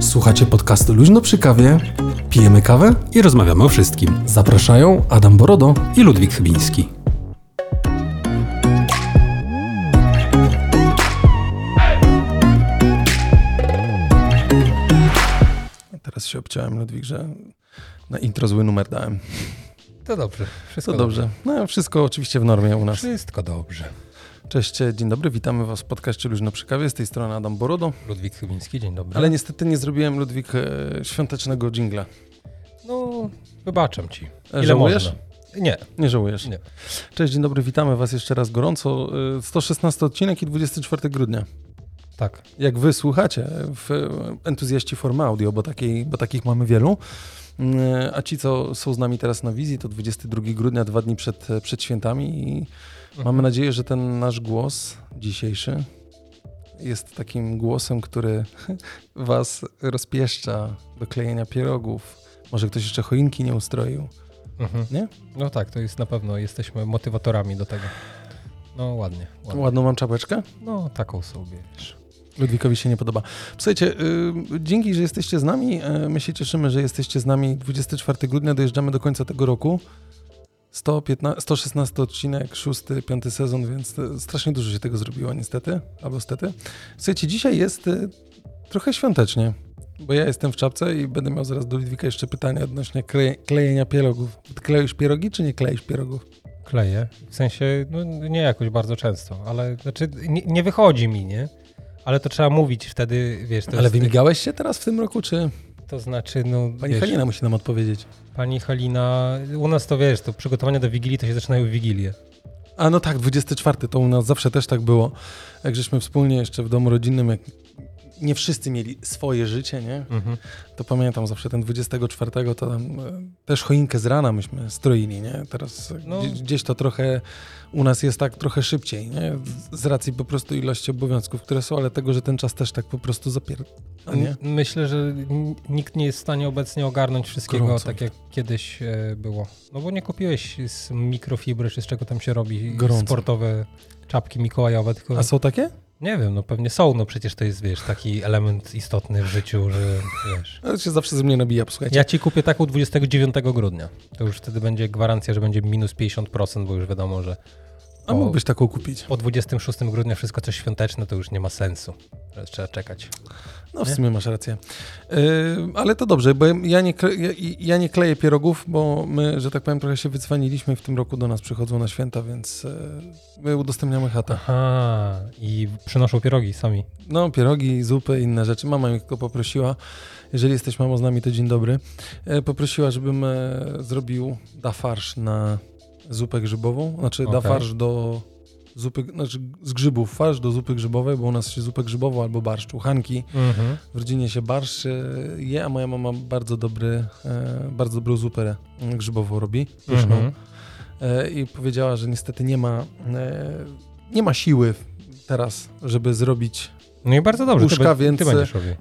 Słuchacie podcastu Luźno przy kawie, pijemy kawę i rozmawiamy o wszystkim. Zapraszają Adam Borodo i Ludwik Chybiński. Teraz się obciąłem, Ludwik, że na intro zły numer dałem. To dobrze. Wszystko to dobrze. dobrze. No, wszystko oczywiście w normie u nas. Wszystko dobrze. Cześć, dzień dobry, witamy Was w podcaście Luźno przy kawie. Z tej strony Adam Borodo. Ludwik Chybiński, dzień dobry. Ale niestety nie zrobiłem, Ludwik, e, świątecznego jingla. No, wybaczam Ci. Ile Żałujesz? Można? Nie. Nie żałujesz? Nie. Cześć, dzień dobry, witamy Was jeszcze raz gorąco. 116 e, odcinek i 24 grudnia. Tak. Jak Wy słuchacie, w entuzjaści formy audio, bo, takiej, bo takich mamy wielu, a ci, co są z nami teraz na wizji, to 22 grudnia, dwa dni przed, przed świętami i. Mamy nadzieję, że ten nasz głos dzisiejszy jest takim głosem, który was rozpieszcza do klejenia pierogów. Może ktoś jeszcze choinki nie ustroił. Mhm. Nie? No tak, to jest na pewno, jesteśmy motywatorami do tego. No ładnie. ładnie. Ładną mam czapeczkę? No taką sobie, wiesz. Ludwikowi się nie podoba. Słuchajcie, yy, dzięki, że jesteście z nami. Yy, my się cieszymy, że jesteście z nami. 24 grudnia dojeżdżamy do końca tego roku. 115, 116 odcinek, 6, 5 sezon, więc strasznie dużo się tego zrobiło niestety, albo stety. Słuchajcie, dzisiaj jest y, trochę świątecznie, bo ja jestem w czapce i będę miał zaraz do Ludwika jeszcze pytania odnośnie kleje, klejenia pierogów. Klejusz pierogi, czy nie kleisz pierogów? Kleję, w sensie, no nie jakoś bardzo często, ale znaczy nie, nie wychodzi mi, nie? Ale to trzeba mówić wtedy, wiesz... ale jest... wymigałeś się teraz w tym roku, czy... To znaczy, no. Pani wiesz, Halina musi nam odpowiedzieć. Pani Halina, u nas to wiesz, to przygotowania do Wigilii to się zaczynają w Wigilię. A no tak, 24 to u nas zawsze też tak było. Jak żeśmy wspólnie jeszcze w domu rodzinnym, jak nie wszyscy mieli swoje życie, nie? Mhm. To pamiętam zawsze ten 24 to tam e, też choinkę z rana myśmy stroili, nie? Teraz no. gdzieś, gdzieś, to trochę u nas jest tak trochę szybciej, nie? Z racji po prostu ilości obowiązków, które są, ale tego, że ten czas też tak po prostu zapier... Nie? Myślę, że nikt nie jest w stanie obecnie ogarnąć wszystkiego Gorąco. tak jak kiedyś e, było. No bo nie kupiłeś z mikrofibry, czy z czego tam się robi Gorąco. sportowe czapki mikołajowe. Tylko... A są takie? Nie wiem, no pewnie są, no przecież to jest, wiesz, taki element istotny w życiu, że wiesz. To się zawsze ze mnie nabija, posłuchajcie. Ja ci kupię taką 29 grudnia. To już wtedy będzie gwarancja, że będzie minus 50%, bo już wiadomo, że a mógłbyś taką kupić. Po 26 grudnia wszystko coś świąteczne to już nie ma sensu. Teraz trzeba czekać. No w nie? sumie masz rację. Yy, ale to dobrze, bo ja nie, ja, ja, nie kleję pierogów, bo my, że tak powiem, trochę się wycwaniliśmy w tym roku do nas przychodzą na święta, więc yy, my udostępniamy chatę. Aha, i przynoszą pierogi sami. No, pierogi, zupy, inne rzeczy. Mama mi tylko poprosiła, jeżeli jesteś mamą z nami, to dzień dobry. Yy, poprosiła, żebym e, zrobił da farsz na zupę grzybową, znaczy okay. da farsz do zupy, znaczy z grzybów farsz do zupy grzybowej, bo u nas się zupę grzybową albo barszcz, uchanki. Mhm. W rodzinie się barszcz e, je, a moja mama bardzo dobry, e, bardzo dobrą zupę grzybową robi, pyszną. Mhm. E, I powiedziała, że niestety nie ma, nie ma siły teraz, żeby zrobić no i bardzo dobrze, ty, więc ty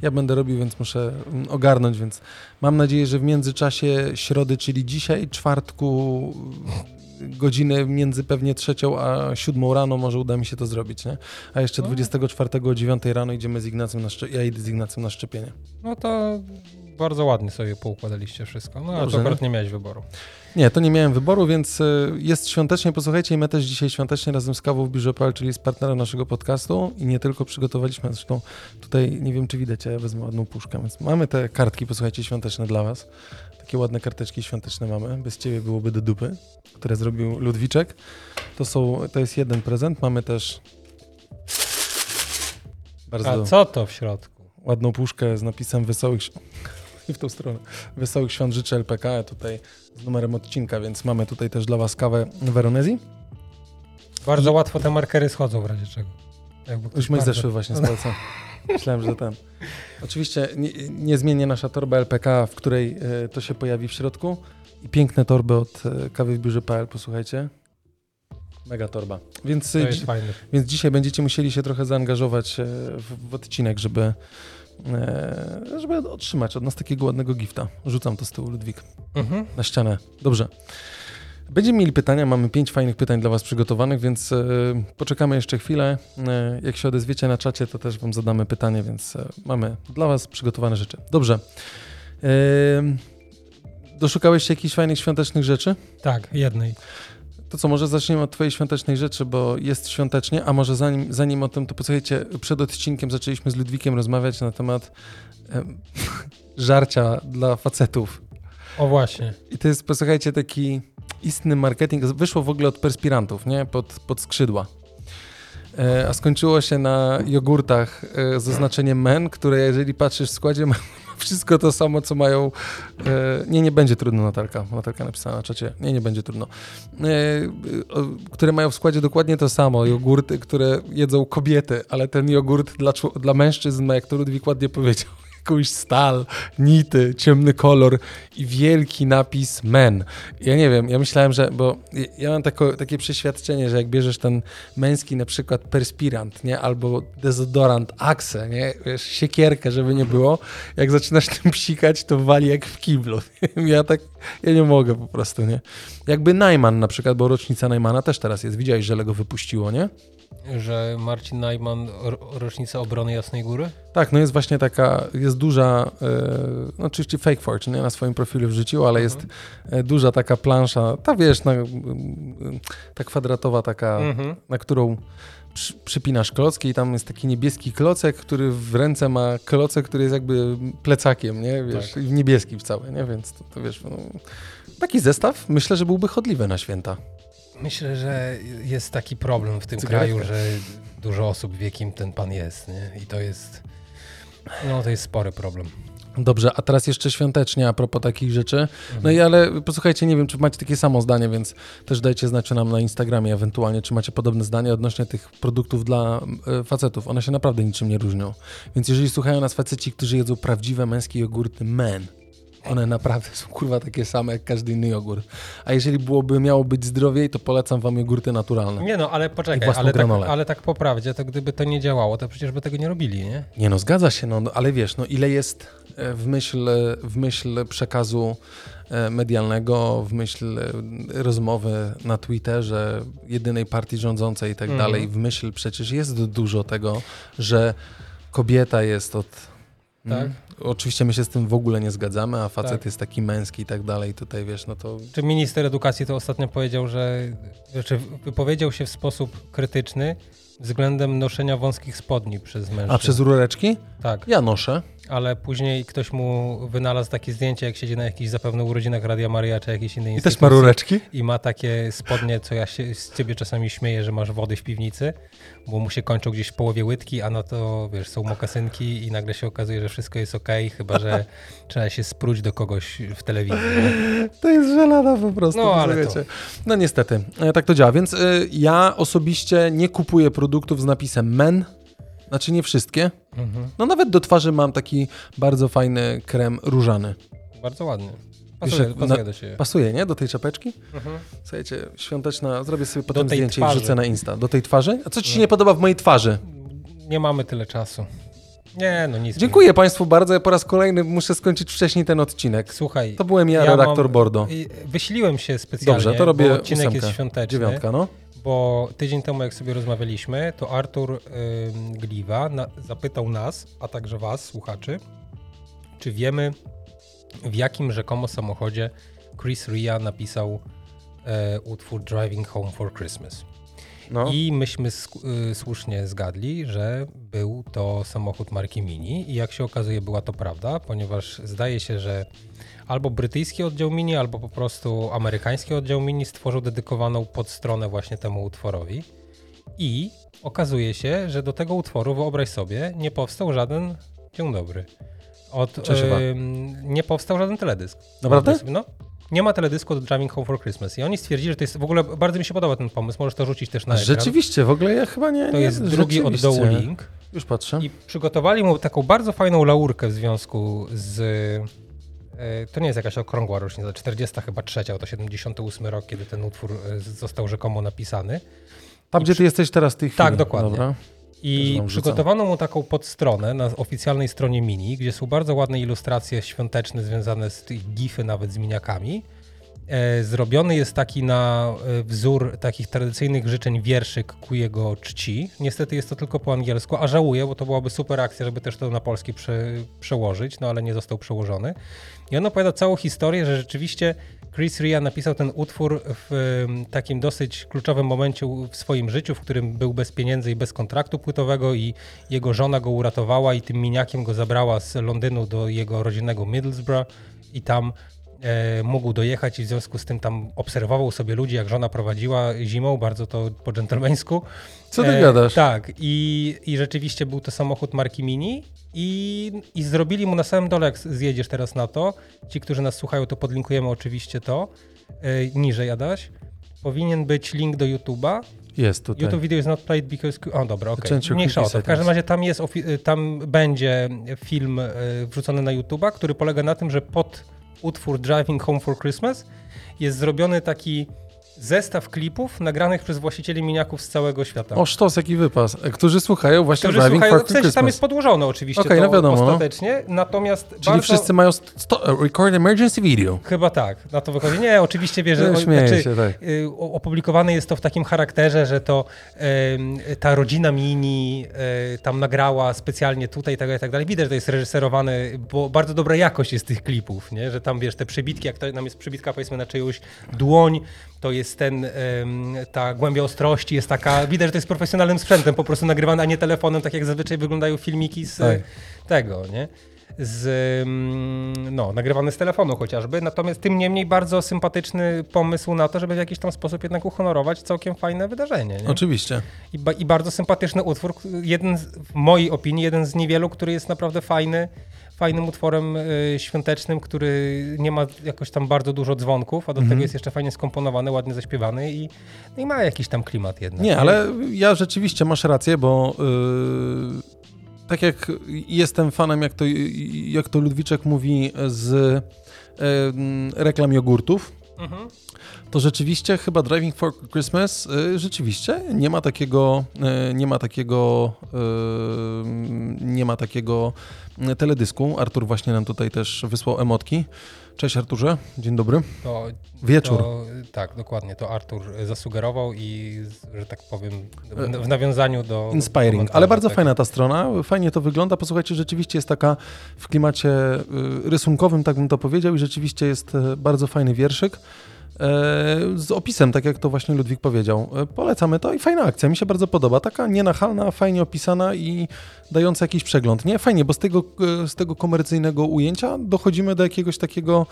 ja będę robił, więc muszę mm, ogarnąć, więc mam nadzieję, że w międzyczasie środy, czyli dzisiaj, czwartku, godziny między pewnie trzecią a siódmą rano może uda mi się to zrobić, nie? A jeszcze no. 24 o 9 rano idziemy z Ignacym na szczepienie. Ja idę z Ignacym na szczepienie. No to bardzo ładnie sobie poukładaliście wszystko. No ale to akurat nie miałeś wyboru. Nie, to nie miałem wyboru, więc e, jest świątecznie. Posłuchajcie, i my też dzisiaj świątecznie razem z Kawą w Biurze.pl, czyli z partnerem naszego podcastu i nie tylko przygotowaliśmy, zresztą tutaj nie wiem, czy widać, ja wezmę ładną puszkę, więc mamy te kartki, posłuchajcie, świąteczne dla Was. Takie ładne karteczki świąteczne mamy. Bez Ciebie byłoby do dupy, które zrobił Ludwiczek. To, są, to jest jeden prezent. Mamy też bardzo... A co to w środku? Ładną puszkę z napisem Wesołych i w tą stronę. Wesołych Świąt życzę LPK, tutaj z numerem odcinka, więc mamy tutaj też dla Was kawę Veronezji. Bardzo łatwo te markery schodzą w razie czego. Już my bardzo... zeszły właśnie z palca. Myślałem, że ten. Oczywiście nie, niezmiennie nasza torba LPK, w której y, to się pojawi w środku. I piękne torby od y, kawy w biurze.pl, posłuchajcie. Mega torba. Więc, to jest fajne. więc dzisiaj będziecie musieli się trochę zaangażować e, w, w odcinek, żeby, e, żeby otrzymać od nas takiego ładnego gifta. Rzucam to z tyłu, Ludwik, mhm. na ścianę. Dobrze. Będziemy mieli pytania, mamy pięć fajnych pytań dla Was przygotowanych, więc e, poczekamy jeszcze chwilę. E, jak się odezwiecie na czacie, to też Wam zadamy pytanie, więc e, mamy dla Was przygotowane rzeczy. Dobrze. Doszukałeś się jakichś fajnych świątecznych rzeczy? Tak, jednej. To co, może zaczniemy od Twojej świątecznej rzeczy, bo jest świątecznie, a może zanim, zanim o tym, to posłuchajcie, przed odcinkiem zaczęliśmy z Ludwikiem rozmawiać na temat żarcia dla facetów. O właśnie. I to jest, posłuchajcie, taki istny marketing. Wyszło w ogóle od perspirantów, nie? Pod, pod skrzydła. E, a skończyło się na jogurtach e, z oznaczeniem men, które jeżeli patrzysz w składzie, ma wszystko to samo, co mają. E, nie, nie będzie trudno, Natalka. Natalka napisała na czacie. Nie, nie będzie trudno. które mają w składzie dokładnie to samo. Jogurty, które jedzą kobiety, ale ten jogurt dla, dla mężczyzn ma, jak to Ludwik ładnie powiedział, jakąś stal, nity, ciemny kolor i wielki napis men. Ja nie wiem, ja myślałem, że, bo ja mam tako, takie przeświadczenie, że jak bierzesz ten męski na przykład perspirant, nie, albo dezodorant Axe, nie, wiesz, siekierkę, żeby nie było, jak zaczynasz tym psikać, to wali jak w kiblu. Ja tak, ja nie mogę po prostu, nie. Jakby Najman na przykład, bo rocznica Najmana też teraz jest, widziałeś, że Lego wypuściło, nie? Że Marcin Najman, rocznica obrony Jasnej Góry? Tak, no jest właśnie taka, jest duża, e, no oczywiście Fake Fortune nie, na swoim profilu wrzucił, ale mhm. jest duża taka plansza, ta wiesz, na, ta kwadratowa taka, mhm. na którą przy, przypinasz klocki i tam jest taki niebieski klocek, który w ręce ma klocek, który jest jakby plecakiem, nie, wiesz, tak. niebieski w cały, nie, więc to, to wiesz, no, taki zestaw myślę, że byłby chodliwy na święta. Myślę, że jest taki problem w tym kraju, że dużo osób wie, kim ten pan jest, nie? I to jest, no to jest spory problem. Dobrze, a teraz jeszcze świątecznie a propos takich rzeczy. Mhm. No i ale posłuchajcie, nie wiem, czy macie takie samo zdanie, więc też dajcie znać nam na Instagramie ewentualnie, czy macie podobne zdanie odnośnie tych produktów dla e, facetów. One się naprawdę niczym nie różnią. Więc jeżeli słuchają nas faceci, którzy jedzą prawdziwe męskie jogurty men, one naprawdę są kurwa takie same jak każdy inny jogurt. A jeżeli byłoby miało być zdrowiej, to polecam wam jogurty naturalne. Nie no, ale poczekaj, ale tak, ale tak po prawdzie, to gdyby to nie działało, to przecież by tego nie robili, nie? Nie no, zgadza się, no, no ale wiesz, no ile jest e, w myśl, w myśl przekazu e, medialnego, w myśl e, rozmowy na Twitterze jedynej partii rządzącej i tak mm. dalej, w myśl przecież jest dużo tego, że kobieta jest od tak. Mm. Oczywiście my się z tym w ogóle nie zgadzamy, a facet tak. jest taki męski i tak dalej. Tutaj wiesz, no to. Czy minister edukacji to ostatnio powiedział, że. Znaczy, wypowiedział się w sposób krytyczny względem noszenia wąskich spodni przez mężczyzn. A przez rureczki? Tak. Ja noszę ale później ktoś mu wynalazł takie zdjęcie, jak siedzi na jakichś zapewne urodzinach Radia Maria czy jakiejś innej I też ma rureczki? I ma takie spodnie, co ja się z ciebie czasami śmieję, że masz wody w piwnicy, bo mu się kończą gdzieś w połowie łydki, a na to, wiesz, są mokasynki i nagle się okazuje, że wszystko jest ok, chyba że trzeba się spróć do kogoś w telewizji. Nie? To jest żelada po prostu. No, ale to... no niestety, e, tak to działa. Więc y, ja osobiście nie kupuję produktów z napisem men, znaczy nie wszystkie. Mhm. No nawet do twarzy mam taki bardzo fajny krem różany. Bardzo ładny. Pasuje, Wiesz, pasuje do siebie. Pasuje, nie? Do tej czapeczki? Mhm. Słuchajcie, świąteczna, zrobię sobie potem zdjęcie twarzy. i wrzucę na Insta. Do tej twarzy? A co ci się no. nie podoba w mojej twarzy? Nie mamy tyle czasu. Nie, no nic. Dziękuję nie. Państwu bardzo. Ja po raz kolejny muszę skończyć wcześniej ten odcinek. Słuchaj. To byłem ja, ja redaktor mam, Bordo. Wysiliłem się specjalnie, Dobrze, to robię bo odcinek ósemkę, jest świąteczny. Dziewiątka, no bo tydzień temu, jak sobie rozmawialiśmy, to Artur y, Gliwa na, zapytał nas, a także Was, słuchaczy, czy wiemy, w jakim rzekomo samochodzie Chris Ria napisał y, utwór Driving Home for Christmas. No. I myśmy y, słusznie zgadli, że był to samochód marki Mini i jak się okazuje była to prawda, ponieważ zdaje się, że albo brytyjski oddział mini, albo po prostu amerykański oddział mini stworzył dedykowaną podstronę właśnie temu utworowi. I okazuje się, że do tego utworu, wyobraź sobie, nie powstał żaden Dzień dobry. Od, yy, nie powstał żaden teledysk. Naprawdę? no. Nie ma teledysku do Driving Home for Christmas. I oni stwierdzili, że to jest w ogóle bardzo mi się podoba ten pomysł. Możesz to rzucić też na ekran. Rzeczywiście, w ogóle ja chyba nie. To jest drugi od dołu link. Już patrzę. I przygotowali mu taką bardzo fajną laurkę w związku z to nie jest jakaś okrągła rocznica, 40 chyba trzecia, to 78 rok, kiedy ten utwór e, został rzekomo napisany. Tam, I gdzie przy- ty jesteś teraz w tej chwili. Tak, dokładnie. Dobra. I przygotowano mu taką podstronę na oficjalnej stronie Mini, gdzie są bardzo ładne ilustracje świąteczne związane z tych gify, nawet z miniakami. E, zrobiony jest taki na e, wzór takich tradycyjnych życzeń wierszyk ku jego czci. Niestety jest to tylko po angielsku, a żałuję, bo to byłaby super akcja, żeby też to na polski prze, przełożyć, no ale nie został przełożony. I on opowiada całą historię, że rzeczywiście Chris Ria napisał ten utwór w takim dosyć kluczowym momencie w swoim życiu, w którym był bez pieniędzy i bez kontraktu płytowego i jego żona go uratowała i tym miniakiem go zabrała z Londynu do jego rodzinnego Middlesbrough i tam mógł dojechać i w związku z tym tam obserwował sobie ludzi, jak żona prowadziła zimą, bardzo to po dżentelmeńsku. Co ty E, gadasz? Tak, i, i rzeczywiście był to samochód marki Mini i, i zrobili mu na samym dole, jak zjedziesz teraz na to, ci, którzy nas słuchają, to podlinkujemy oczywiście to, e, niżej Adaś, powinien być link do YouTube'a. Jest tutaj. YouTube video is not played because... O, dobra, okej. Your Mniejsza o to. W każdym razie tam jest, tam będzie film e, wrzucony na YouTube'a, który polega na tym, że pod utwór Driving Home for Christmas. Jest zrobiony taki zestaw klipów nagranych przez właścicieli miniaków z całego świata. O, sztos, jaki wypas. E, Którzy słuchają właśnie Którzy Driving słuchają, w sensie tam jest podłożone oczywiście Okej, to no wiadomo, no. ostatecznie, natomiast Czyli bardzo... wszyscy mają st- sto- record emergency video. Chyba tak, na to wychodzi. Nie, oczywiście wie, że No, znaczy, się, tak. y, opublikowane jest to w takim charakterze, że to ta rodzina Mini y, tam nagrała specjalnie tutaj tak, i tak dalej. Widać, że to jest reżyserowane, bo bardzo dobra jakość jest tych klipów, nie? że tam wiesz, te przybitki, jak to, nam jest przybitka powiedzmy na czyjąś dłoń, to jest ten, ta głębia ostrości jest taka, widać, że to jest profesjonalnym sprzętem po prostu nagrywane, a nie telefonem, tak jak zazwyczaj wyglądają filmiki z Tak. tego, nie? z, no, nagrywane z telefonu chociażby, natomiast tym niemniej bardzo sympatyczny pomysł na to, żeby w jakiś tam sposób jednak uhonorować całkiem fajne wydarzenie. Nie? Oczywiście. I, ba- I bardzo sympatyczny utwór, jeden z, w mojej opinii, jeden z niewielu, który jest naprawdę fajny, fajnym utworem y, świątecznym, który nie ma jakoś tam bardzo dużo dzwonków, a do Mhm. tego jest jeszcze fajnie skomponowany, ładnie zaśpiewany i, no i ma jakiś tam klimat jednak. Nie, ale ja rzeczywiście masz rację, bo yy, tak jak jestem fanem, jak to, jak to Ludwiczek mówi, z yy, reklam jogurtów, Mhm. To rzeczywiście chyba Driving for Christmas y, rzeczywiście nie ma takiego y, nie ma takiego y, nie ma takiego teledysku. Artur właśnie nam tutaj też wysłał emotki. Cześć Arturze, dzień dobry. To, Wieczór. To, tak, dokładnie. To Artur zasugerował i, że tak powiem, w, nawiązaniu do. Inspiring, ale bardzo tak. fajna ta strona, fajnie to wygląda. Posłuchajcie, rzeczywiście jest taka w klimacie rysunkowym, tak bym to powiedział, i rzeczywiście jest bardzo fajny wierszyk. E, Z opisem, tak jak to właśnie Ludwik powiedział. E, Polecamy to i fajna akcja, mi się bardzo podoba. Taka nienachalna, fajnie opisana i dająca jakiś przegląd. Nie, fajnie, bo z tego, e, z tego komercyjnego ujęcia dochodzimy do jakiegoś takiego,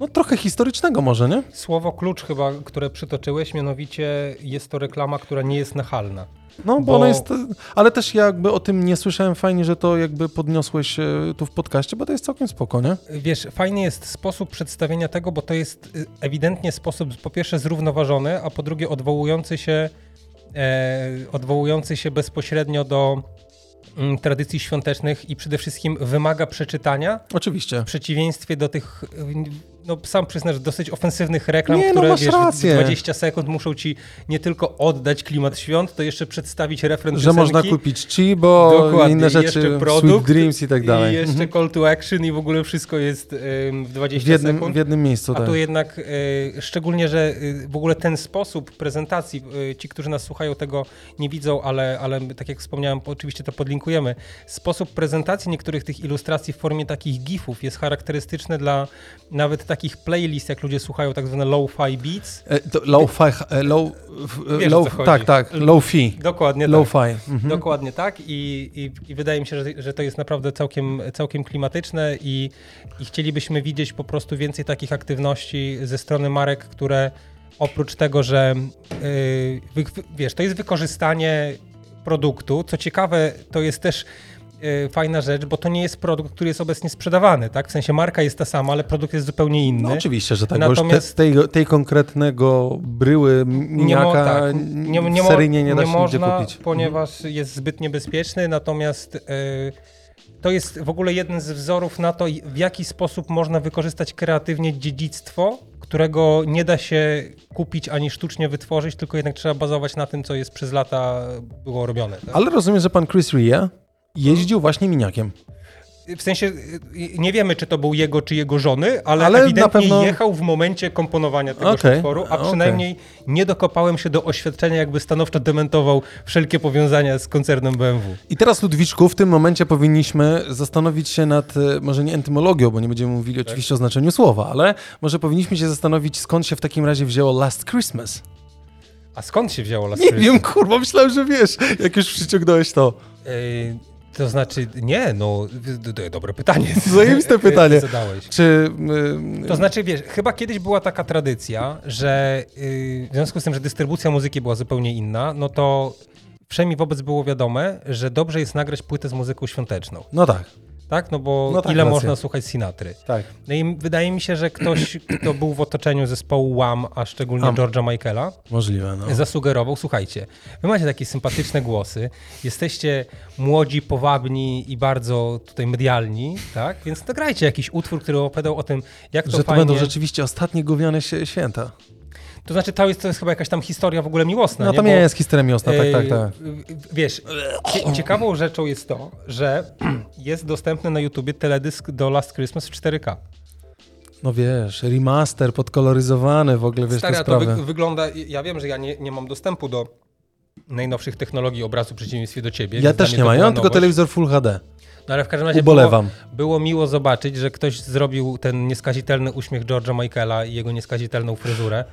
no trochę historycznego może, nie? Słowo klucz chyba, które przytoczyłeś, mianowicie jest to reklama, która nie jest nachalna. No, bo, Bo- ona jest. Ale też ja jakby o tym nie słyszałem. Fajnie, że to jakby podniosłeś e, tu w podcaście, bo to jest całkiem spoko, nie? Wiesz, fajny jest sposób przedstawienia tego, bo to jest y, ewidentnie sposób po pierwsze zrównoważony, a po drugie odwołujący się, e, odwołujący się bezpośrednio do tradycji świątecznych i przede wszystkim wymaga przeczytania Oczywiście. w przeciwieństwie do tych, y, no sam przyznasz, dosyć ofensywnych reklam, Nie, no które masz wiesz, rację. w 20 sekund muszą ci nie tylko oddać klimat świąt, to jeszcze przedstawić refren Że piosenki. można kupić chibo, Dokładnie, inne rzeczy, jeszcze Sweet produkt, Dreams i tak dalej. I jeszcze Mhm. call to action i w ogóle wszystko jest ym, w 20 W jednym, sekund. w jednym miejscu, A tak. tu jednak y, szczególnie, że y, w ogóle ten sposób prezentacji, y, ci, którzy nas słuchają, tego nie widzą, ale, ale tak jak wspomniałem, oczywiście to podlinkujemy. Sposób prezentacji niektórych tych ilustracji w formie takich gifów jest charakterystyczny dla nawet takich playlist, jak ludzie słuchają tak zwane low-fi beats. E, low-fi, e, low, Wiesz, low, tak, tak, low-fi, Dokładnie tak. low-fi. Mhm. Dokładnie tak I, i, i wydaje mi się, że, że to jest naprawdę całkiem, całkiem klimatyczne i, i chcielibyśmy widzieć po prostu więcej takich aktywności ze strony marek, które oprócz tego, że yy, wiesz, to jest wykorzystanie produktu. Co ciekawe, to jest też fajna rzecz, bo to nie jest produkt, który jest obecnie sprzedawany, tak? W sensie marka jest ta sama, ale produkt jest zupełnie inny. No oczywiście, że tak, bo już Natomiast- te, tej, tej konkretnego bryły Nie, mo- miniaka tak, nie, nie, mo- seryjnie nie da nie się można, kupić. ponieważ jest zbyt niebezpieczny, natomiast e, to jest w ogóle jeden z wzorów na to, w jaki sposób można wykorzystać kreatywnie dziedzictwo, którego nie da się kupić ani sztucznie wytworzyć, tylko jednak trzeba bazować na tym, co jest przez lata było robione. Tak? Ale rozumiem, że pan Chris Ria jeździł właśnie miniakiem. W sensie y, nie wiemy, czy to był jego, czy jego żony, ale, ale ewidentnie pewno... jechał w momencie komponowania tego okay. utworu, a przynajmniej okay. nie dokopałem się do oświadczenia, jakby stanowczo dementował wszelkie powiązania z koncernem BMW. I teraz, Ludwiczku, w tym momencie powinniśmy zastanowić się nad, e, może nie entymologią, bo nie będziemy mówili tak. oczywiście o znaczeniu słowa, ale może powinniśmy się zastanowić, skąd się w takim razie wzięło Last Christmas. A skąd się wzięło Last nie Christmas? Nie wiem, kurwa, myślałem, że wiesz, jak już przyciągnąłeś to. Ej... To znaczy, nie, no, dobre pytanie. Zajebiste pytanie. Zadałeś. Czy, y, to znaczy, wiesz, chyba kiedyś była taka tradycja, że y, w związku z tym, że dystrybucja muzyki była zupełnie inna, no to przynajmniej wobec było wiadome, że dobrze jest nagrać płytę z muzyką świąteczną. No tak tak? No bo no tak, ile racja. można słuchać Sinatry? Tak. No i wydaje mi się, że ktoś, kto był w otoczeniu zespołu Wham, a szczególnie Am. George'a Michaela, Możliwe, no. zasugerował, słuchajcie, wy macie takie sympatyczne głosy, jesteście młodzi, powabni i bardzo tutaj medialni, tak? Więc nagrajcie jakiś utwór, który opowiadał o tym, jak to Że to fajnie... będą rzeczywiście ostatnie gówniane święta. To znaczy, to jest, to jest chyba jakaś tam historia w ogóle miłosna. No to nie, jest historia miłosna, tak, tak, tak. Wiesz, ciekawą rzeczą jest to, że jest dostępny na YouTubie teledysk do Last Christmas w 4K. No wiesz, remaster podkoloryzowany w ogóle, wiesz, Stary, to wy wygląda, ja wiem, że ja nie, nie mam dostępu do najnowszych technologii obrazu w przeciwieństwie do ciebie. Ja też nie mam, ja mam tylko telewizor Full HD. No ale w każdym razie Ubolewam. Było, było miło zobaczyć, że ktoś zrobił ten nieskazitelny uśmiech George'a Michaela i jego nieskazitelną fryzurę.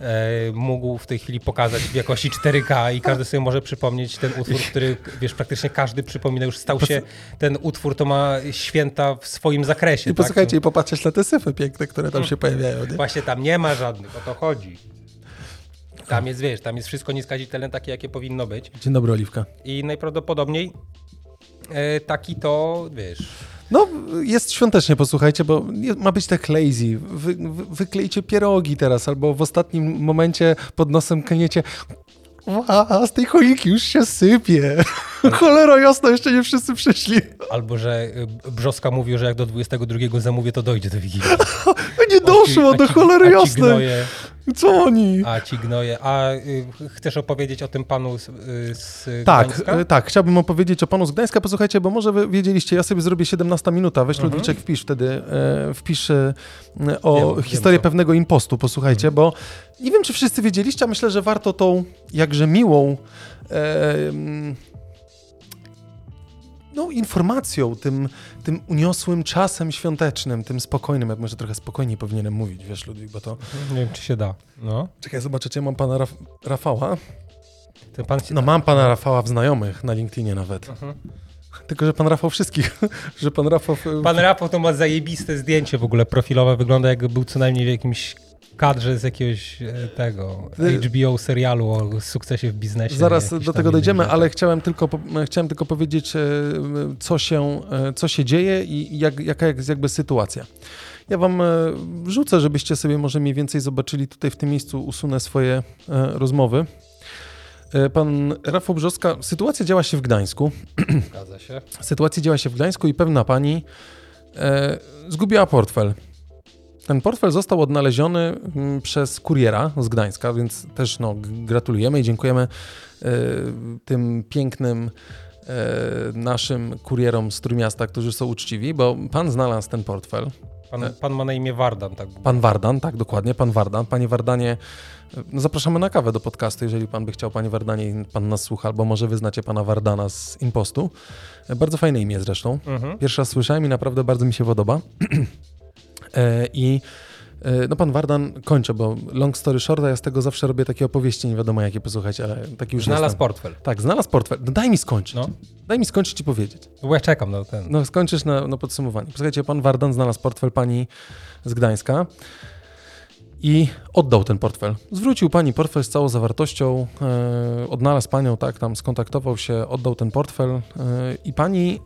E, mógł w tej chwili pokazać w jakości 4K i każdy sobie może przypomnieć ten utwór, który wiesz, praktycznie każdy przypomina, już stał się, ten utwór to ma święta w swoim zakresie. I tak? posłuchajcie, i popatrzeć na te syfy piękne, które tam się pojawiają. Nie? Właśnie tam nie ma żadnych, o to chodzi. Tam jest, wiesz, tam jest wszystko nieskazitelne takie, jakie powinno być. Dzień dobry, Oliwka. I najprawdopodobniej E, taki to, wiesz... No, jest świątecznie, posłuchajcie, bo ma być tak lazy. Wy, wy, wyklejcie pierogi teraz, albo w ostatnim momencie pod nosem klniecie a z tej choinki już się sypie. Cholera jasno, jeszcze nie wszyscy przyszli. Albo, że y, Brzoska mówił, że jak do 22 zamówię, to dojdzie do Wigilii. doszło, do cholery jasnej. Co oni? A ci gnoje. A y, chcesz opowiedzieć o tym panu z, y, z tak, Gdańska? Y, tak, chciałbym opowiedzieć o panu z Gdańska. Posłuchajcie, bo może wy wiedzieliście, ja sobie zrobię 17 minuta. Weź mhm. Ludwiczek, wpisz wtedy, e, wpisz e, o wiem, historię wiem pewnego impostu. Posłuchajcie, mhm. bo nie wiem, czy wszyscy wiedzieliście, a myślę, że warto tą jakże miłą e, no, informacją, tym, tym uniosłym czasem świątecznym, tym spokojnym, jak może trochę spokojniej powinienem mówić, wiesz, Ludwik, bo to... Nie wiem, czy się da. No. Czekaj, zobaczycie, mam pana Raf Rafała. Ten pan No mam pana Rafała w znajomych, na LinkedInie nawet. Mhm. Tylko, że pan Rafał wszystkich, że pan Rafał... Pan Rafał to ma zajebiste zdjęcie w ogóle profilowe, wygląda jakby był co najmniej w jakimś kadrze z jakiegoś e, tego HBO serialu o sukcesie w biznesie. Zaraz do tego dojdziemy, ale chciałem tylko, chciałem tylko powiedzieć, e, co się, e, co się dzieje i jak, jaka jest jakby sytuacja. Ja wam wrzucę, żebyście sobie może mniej więcej zobaczyli tutaj w tym miejscu, usunę swoje rozmowy. Pan Rafał Brzoska, sytuacja działa się w Gdańsku. Zgadza się. Sytuacja działa się w Gdańsku i pewna pani e, zgubiła portfel. Ten portfel został odnaleziony mm, przez kuriera z Gdańska, więc też no, gratulujemy i dziękujemy y, tym pięknym y, naszym kurierom z Trójmiasta, którzy są uczciwi, bo pan znalazł ten portfel. Pan, pan ma na imię Wardan, tak? Pan Wardan, tak, dokładnie, pan Wardan. Panie Wardanie, no zapraszamy na kawę do podcastu, jeżeli pan by chciał, panie Wardanie, i pan nas słucha, albo może wyznacie pana Wardana z Impostu. Bardzo fajne imię zresztą. Mhm. Pierwszy raz słyszałem i naprawdę bardzo mi się podoba. E, I e, no pan Wardan kończę, bo long story short, ja z tego zawsze robię takie opowieści, nie wiadomo jakie posłuchać, ale taki już Znalazł portfel. Tak, znalazł portfel. No daj mi skończyć. No. Daj mi skończyć i powiedzieć. No bo ja czekam na ten. No skończysz na, na podsumowanie. Posłuchajcie, pan Wardan znalazł portfel pani z Gdańska i oddał ten portfel. Zwrócił pani portfel z całą zawartością, e, odnalazł panią, tak, tam skontaktował się, oddał ten portfel e, i pani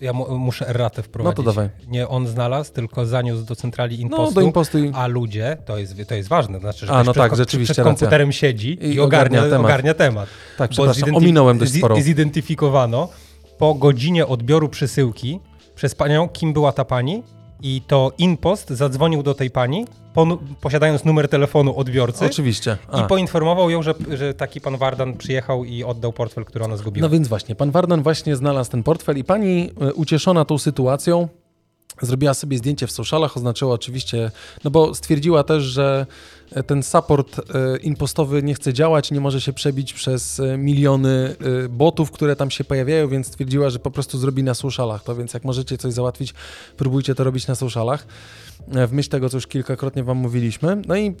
ja muszę erratę wprowadzić. No to dawaj. Nie on znalazł, tylko zaniósł do centrali impostu. No, do impostu i... A ludzie, to jest, to jest ważne, znaczy, że a, no przed, tak, rzeczywiście przed komputerem siedzi i, i ogarnia, ogarnia, temat. ogarnia temat. Tak, przepraszam, ominąłem dość sporo. Zidentyfikowano, po godzinie odbioru przesyłki przez panią, kim była ta pani, i to InPost zadzwonił do tej pani, posiadając numer telefonu odbiorcy. Oczywiście. A. I poinformował ją, że, że taki pan Wardan przyjechał i oddał portfel, który ona zgubiła. No więc właśnie, pan Wardan właśnie znalazł ten portfel i pani e, ucieszona tą sytuacją Zrobiła sobie zdjęcie w socialach, oznaczyła oczywiście, no bo stwierdziła też, że ten support e, impostowy nie chce działać, nie może się przebić przez e, miliony e, botów, które tam się pojawiają, więc stwierdziła, że po prostu zrobi na socialach to, więc jak możecie coś załatwić, próbujcie to robić na socialach. W myśl tego, co już kilkakrotnie Wam mówiliśmy. No i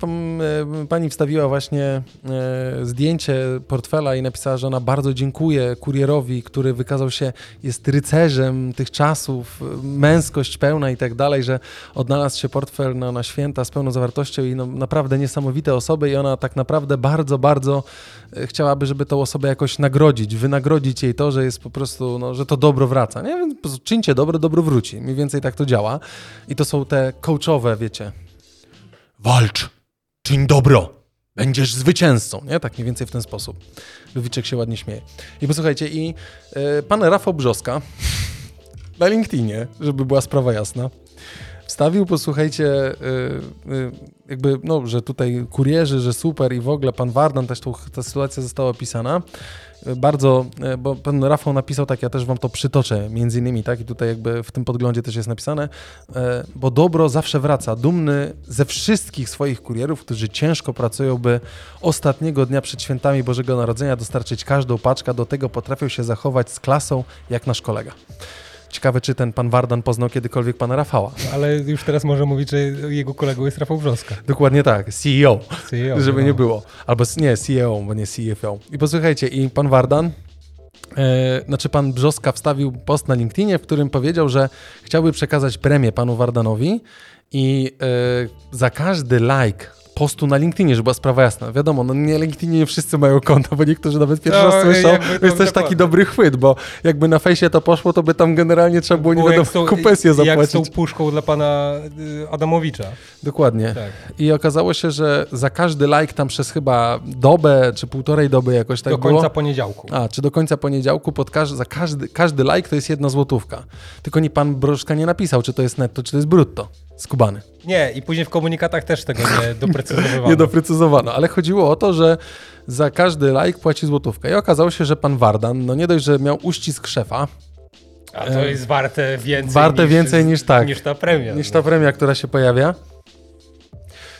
pani wstawiła właśnie zdjęcie portfela i napisała, że ona bardzo dziękuję kurierowi, który wykazał się, jest rycerzem tych czasów, męskość pełna i tak dalej, że odnalazł się portfel no, na święta z pełną zawartością i no, naprawdę niesamowite osoby i ona tak naprawdę bardzo, bardzo e, chciałaby, żeby tą osobę jakoś nagrodzić, wynagrodzić jej to, że jest po prostu, no, że to dobro wraca. Nie? Więc czyńcie dobro, dobro wróci. Mniej więcej tak to działa. I to są te coachowe, wiecie, walcz, czyń dobro, będziesz zwycięzcą, nie? Tak mniej więcej w ten sposób. Ludziczek się ładnie śmieje. I posłuchajcie, i y, pan Rafał Brzoska na LinkedInie, żeby była sprawa jasna, wstawił, posłuchajcie, y, y, jakby, no, że tutaj kurierzy, że super i w ogóle pan Wardan, też tu, ta sytuacja została opisana. Y, bardzo, bo pan Rafał napisał tak, ja też wam to przytoczę, między innymi, tak, i tutaj jakby w tym podglądzie też jest napisane, bo dobro zawsze wraca, dumny ze wszystkich swoich kurierów, którzy ciężko pracują, by ostatniego dnia przed świętami Bożego Narodzenia dostarczyć każdą paczkę, do tego potrafią się zachować z klasą, jak nasz kolega. Ciekawe, czy ten pan Wardan poznał kiedykolwiek pana Rafała. Ale już teraz może mówić, że jego kolegą jest Rafał Brzoska. Dokładnie tak, CEO, CEO żeby no. nie było. Albo nie, CEO, bo nie CFO. I posłuchajcie, i pan Wardan, e, znaczy pan Brzoska wstawił post na LinkedInie, w którym powiedział, że chciałby przekazać premię panu Wardanowi i e, za każdy like postu na LinkedInie, żeby była sprawa jasna. Wiadomo, no nie LinkedInie nie wszyscy mają konta, bo niektórzy nawet pierwszy no, raz słyszą. Jest też taki dobry chwyt, bo jakby na fejsie to poszło, to by tam generalnie trzeba było, nie wiadomo, kupesję zapłacić. Jak z tą puszką dla pana y, Adamowicza. Dokładnie. Tak. I okazało się, że za każdy like tam przez chyba dobę, czy półtorej doby jakoś tak Do końca było. poniedziałku. A, czy do końca poniedziałku pod każdy, za każdy, każdy like to jest jedna złotówka. Tylko nie pan Brożka nie napisał, czy to jest netto, czy to jest brutto z Kubany. Nie, i później w komunikatach też tego nie doprecyzowano. nie doprecyzowano, ale chodziło o to, że za każdy like płaci złotówkę. I okazało się, że pan Wardan, no nie dość, że miał uścisk szefa, a to jest warte więcej, warte niż, więcej niż tak. Niż ta premia. Niż ta premia, która się pojawia.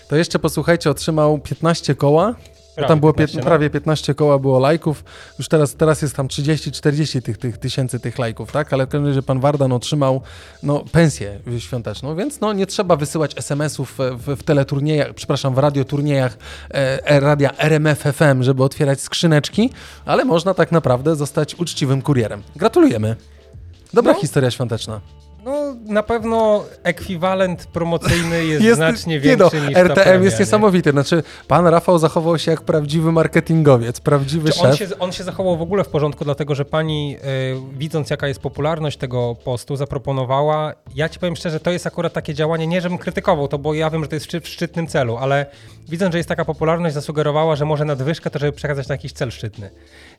To jeszcze posłuchajcie, otrzymał 15 koła Prawie tam było 15, no. prawie 15 koła było lajków, już teraz, teraz jest tam 30-40 tych, tych tysięcy tych lajków, tak? Ale w każdym razie pan Wardan otrzymał no, pensję świąteczną, więc no, nie trzeba wysyłać SMS-ów w, w teleturniejach, przepraszam, w radioturniejach e, e radia RMF FM, żeby otwierać skrzyneczki, ale można tak naprawdę zostać uczciwym kurierem. Gratulujemy. Dobra no. historia świąteczna. No, na pewno ekwiwalent promocyjny jest, jest znacznie większy no, niż RTM ta premia, jest niesamowity. Znaczy, pan Rafał zachował się jak prawdziwy marketingowiec, prawdziwy szef. On się, on się zachował w ogóle w porządku, dlatego że pani, y, widząc jaka jest popularność tego postu, zaproponowała, ja ci powiem szczerze, to jest akurat takie działanie, nie żebym krytykował to, bo ja wiem, że to jest w szczytnym celu, ale widząc, że jest taka popularność, zasugerowała, że może nadwyżkę to, żeby przekazać na jakiś cel szczytny.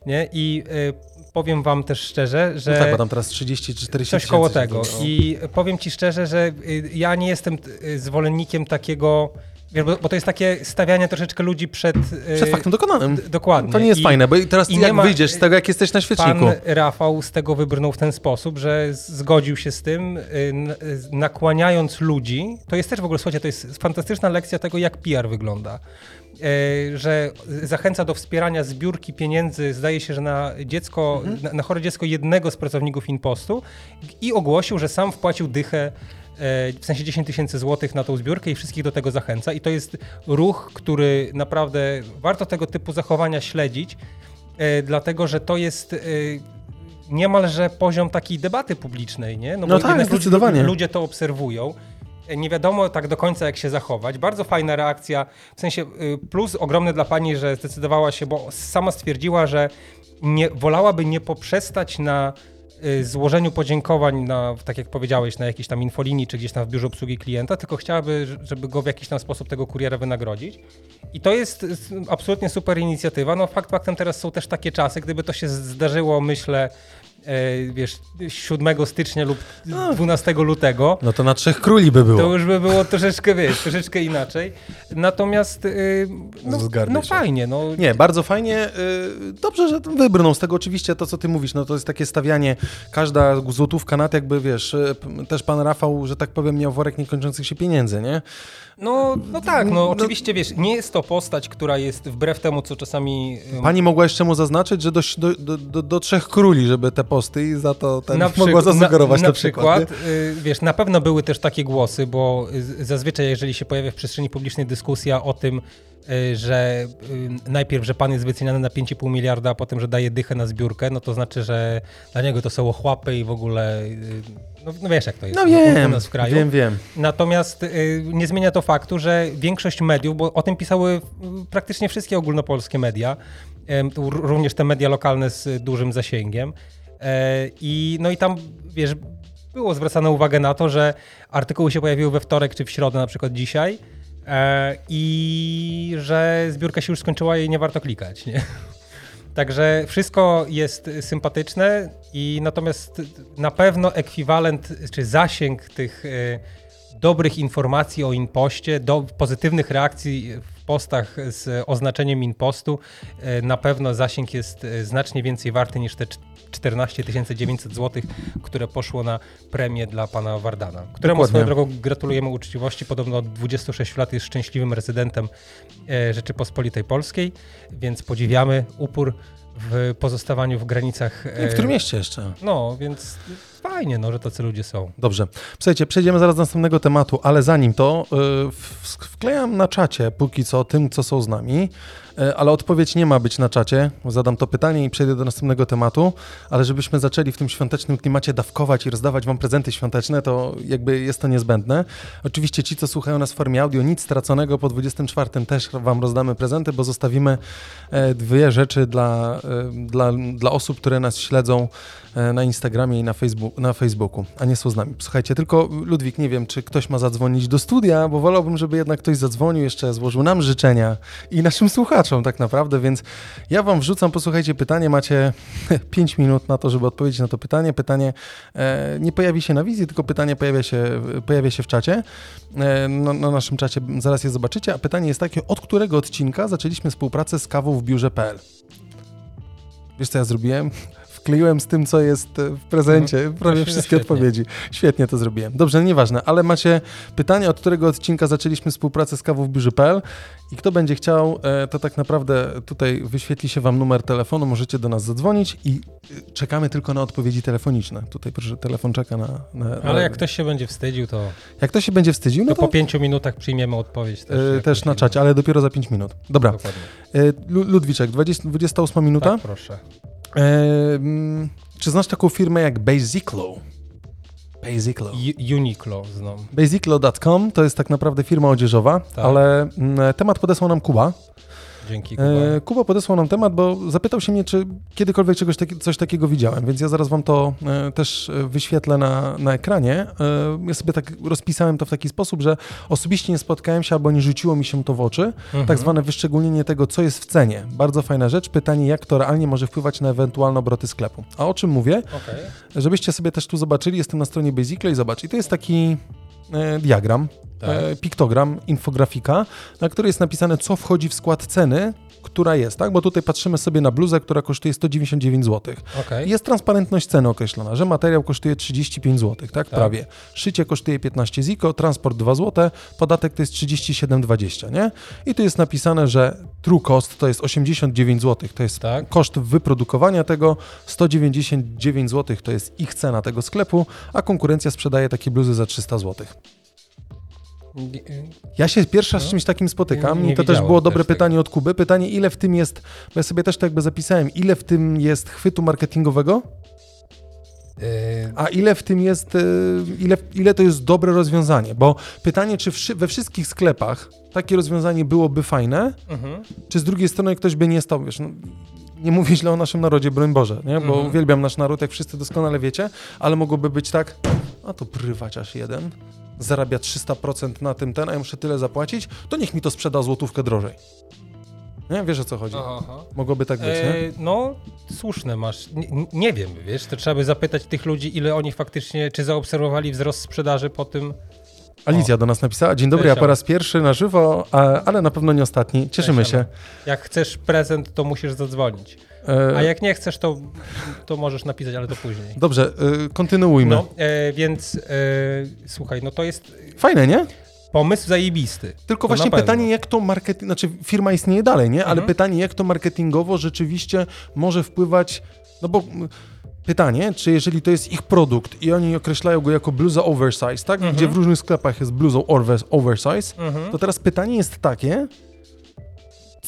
Nie? I y, powiem wam też szczerze, że... No tak, bo tam teraz 30 czy 40 Coś koło tego. I powiem ci szczerze, że y, ja nie jestem y, zwolennikiem takiego... Wiesz, bo, bo, to jest takie stawianie troszeczkę ludzi przed... Y, przed faktem dokonanym. dokładnie. To nie jest I, fajne, bo teraz jak ma, wyjdziesz z tego, jak jesteś na świeczniku. Pan Rafał z tego wybrnął w ten sposób, że zgodził się z tym, nakłaniając ludzi. To jest też w ogóle, słuchajcie, to jest fantastyczna lekcja tego, jak PR wygląda. Że zachęca do wspierania zbiórki pieniędzy, zdaje się, że na dziecko, mhm. na, na chore dziecko jednego z pracowników Inpostu i ogłosił, że sam wpłacił dychę w sensie 10 tysięcy złotych na tą zbiórkę i wszystkich do tego zachęca. I to jest ruch, który naprawdę warto tego typu zachowania śledzić, e, dlatego że to jest niemalże poziom takiej debaty publicznej, nie? No, no tak, zdecydowanie. Ludzie to obserwują nie wiadomo tak do końca, jak się zachować. Bardzo fajna reakcja, w sensie plus ogromny dla pani, że zdecydowała się, bo sama stwierdziła, że nie, wolałaby nie poprzestać na złożeniu podziękowań, na, tak jak powiedziałeś, na jakiejś tam infolinii czy gdzieś tam w biurze obsługi klienta, tylko chciałaby, żeby go w jakiś tam sposób tego kuriera wynagrodzić. I to jest absolutnie super inicjatywa. No fakt faktem teraz są też takie czasy, gdyby to się zdarzyło, myślę, wiesz, 7 stycznia lub 12 lutego, No to na Trzech Króli by było. to już by było troszeczkę, wiesz, troszeczkę inaczej. Natomiast y, no, no fajnie, no. Nie, bardzo fajnie. y, Dobrze, że wybrnął z tego oczywiście to, co ty mówisz. No to jest takie stawianie, każda złotówka nad jakby, wiesz, y, też pan Rafał, że tak powiem, miał worek niekończących się pieniędzy, nie? No, no tak, no, No- oczywiście, wiesz, nie jest to postać, która jest wbrew temu, co czasami... ym, Pani mogła jeszcze mu zaznaczyć, że do, do, do, do, Trzech Króli, żeby te posty i za to ten na mogła zasugerować na, na, przykład, przykład. y, wiesz, na pewno były też takie głosy, bo zazwyczaj jeżeli się pojawia w przestrzeni publicznej dyskusja o tym, że y, najpierw, że pan jest wyceniany na 5,5 miliarda, a potem, że daje dychę na zbiórkę, no to znaczy, że dla niego to są ochłapy i w ogóle, y, no, no wiesz jak to jest No wiem, nas w kraju. wiem, wiem. Natomiast y, nie zmienia to faktu, że większość mediów, bo o tym pisały y, praktycznie wszystkie ogólnopolskie media, również te media lokalne z y, dużym zasięgiem. I no i tam, wiesz, było zwracane uwagę na to, że artykuły się pojawiły we wtorek czy w środę, na przykład dzisiaj, i że zbiórka się już skończyła i nie warto klikać. Nie? Także wszystko jest sympatyczne i natomiast na pewno ekwiwalent czy zasięg tych e, dobrych informacji o impoście, do pozytywnych reakcji w postach z oznaczeniem impostu, e, na pewno zasięg jest e, znacznie więcej warty niż te cz- 14 900 zł, które poszło na premię dla pana Wardana, któremu Dokładnie. swoją drogą gratulujemy uczciwości. Podobno od 26 lat jest szczęśliwym rezydentem e, Rzeczypospolitej Polskiej, więc podziwiamy upór w pozostawaniu w granicach. e, W którym mieście jeszcze? No, więc fajnie, no, że tacy ludzie są. Dobrze. Słuchajcie, przejdziemy zaraz do następnego tematu, ale zanim to, y, w- wklejam na czacie póki co tym, co są z nami, y, ale odpowiedź nie ma być na czacie. Zadam to pytanie i przejdę do następnego tematu, ale żebyśmy zaczęli w tym świątecznym klimacie dawkować i rozdawać wam prezenty świąteczne, to jakby jest to niezbędne. Oczywiście ci, co słuchają nas w formie audio, nic straconego, po 24 też wam rozdamy prezenty, bo zostawimy e, dwie rzeczy dla, e, dla, dla osób, które nas śledzą na Instagramie i na, Facebook, na Facebooku, a nie są z nami. Słuchajcie, tylko Ludwik, nie wiem, czy ktoś ma zadzwonić do studia, bo wolałbym, żeby jednak ktoś zadzwonił, jeszcze złożył nam życzenia i naszym słuchaczom tak naprawdę, więc ja wam wrzucam, posłuchajcie, pytanie, macie 5 minut na to, żeby odpowiedzieć na to pytanie. Pytanie e, nie pojawi się na wizji, tylko pytanie pojawia się, pojawia się w czacie, e, na, na naszym czacie, zaraz je zobaczycie, a pytanie jest takie, od którego odcinka zaczęliśmy współpracę z kawą w biurze.pl? Wiesz, co ja zrobiłem? Wkleiłem z tym, co jest e, w prezencie, prawie Właśnie, wszystkie świetnie. odpowiedzi. Świetnie to zrobiłem. Dobrze, nieważne, ale macie pytanie, od którego odcinka zaczęliśmy współpracę z kawą w biurze.pl i kto będzie chciał, e, to tak naprawdę tutaj wyświetli się wam numer telefonu, możecie do nas zadzwonić i e, czekamy tylko na odpowiedzi telefoniczne. Tutaj proszę, telefon czeka na... na na Ale jak ktoś się będzie wstydził, to, jak ktoś się będzie wstydził, no to po pięciu minutach przyjmiemy odpowiedź też. jak też na czacie, ale dopiero za 5 minut. Dobra, Dokładnie. Lu- Ludwiczek, 20, 28 minuta. Tak, proszę. E, mm, czy znasz taką firmę jak Basiclo? Basiclo. Uniqlo znam. Basiclo.com to jest tak naprawdę firma odzieżowa, Tak. ale mm, temat podesłał nam Kuba. Dzięki, Kuba. E, Kuba podesłał nam temat, bo zapytał się mnie, czy kiedykolwiek czegoś taki, coś takiego widziałem, więc ja zaraz wam to e, też e, wyświetlę na, na ekranie. E, ja sobie tak rozpisałem to w taki sposób, że osobiście nie spotkałem się albo nie rzuciło mi się to w oczy. Mhm. Tak zwane wyszczególnienie tego, co jest w cenie. Bardzo fajna rzecz. Pytanie, jak to realnie może wpływać na ewentualne obroty sklepu. A o czym mówię? Okej. Żebyście sobie też tu zobaczyli, jestem na stronie Basiclo i zobacz. I to jest taki e, diagram, Tak. e, piktogram, infografika, na której jest napisane, co wchodzi w skład ceny, która jest, tak? Bo tutaj patrzymy sobie na bluzę, która kosztuje 199 zł. Okej. Jest transparentność ceny określona, że materiał kosztuje 35 zł, tak? Tak. Prawie. Szycie kosztuje 15 ziko, transport 2 zł, podatek to jest 37,20, nie? I tu jest napisane, że true cost to jest 89 zł, to jest Tak. koszt wyprodukowania tego, 199 zł to jest ich cena tego sklepu, a konkurencja sprzedaje takie bluzy za 300 zł. Ja się pierwszy raz z No. czymś takim spotykam Nie- nie i to też było też dobre tego. pytanie od Kuby. Pytanie, ile w tym jest, bo ja sobie też to jakby zapisałem, ile w tym jest chwytu marketingowego, a ile w tym jest, e, ile, ile to jest dobre rozwiązanie. Bo pytanie, czy we wszystkich sklepach takie rozwiązanie byłoby fajne, mhm. czy z drugiej strony ktoś by nie stał, wiesz, no, nie mówię źle o naszym narodzie, broń Boże, nie? bo Mhm. uwielbiam nasz naród, jak wszyscy doskonale wiecie, ale mogłoby być tak, a to prywaciarz jeden zarabia 300% na tym ten, a ja muszę tyle zapłacić, to niech mi to sprzeda złotówkę drożej. Nie? Wiesz o co chodzi? Aha. Mogłoby tak być, nie? E, no, słuszne masz. Nie, nie wiem, wiesz, to trzeba by zapytać tych ludzi, ile oni faktycznie, czy zaobserwowali wzrost sprzedaży po tym. Alicja do nas napisała. Dzień dobry, Cześć, ja po raz pierwszy na żywo, ale na pewno nie ostatni. Cieszymy Cześć, się. Jak chcesz prezent, to musisz zadzwonić. E, A jak nie chcesz, to, to możesz napisać, ale to później. Dobrze, e, kontynuujmy. No, e, więc słuchaj, no to jest Fajne, nie? pomysł zajebisty. Tylko To właśnie pytanie, jak to marketing, znaczy firma istnieje dalej, nie? Ale Mhm. pytanie, jak to marketingowo rzeczywiście może wpływać, no bo pytanie, czy jeżeli to jest ich produkt i oni określają go jako bluza oversize, tak? Mhm. Gdzie w różnych sklepach jest bluzą oversize, Mhm. to teraz pytanie jest takie,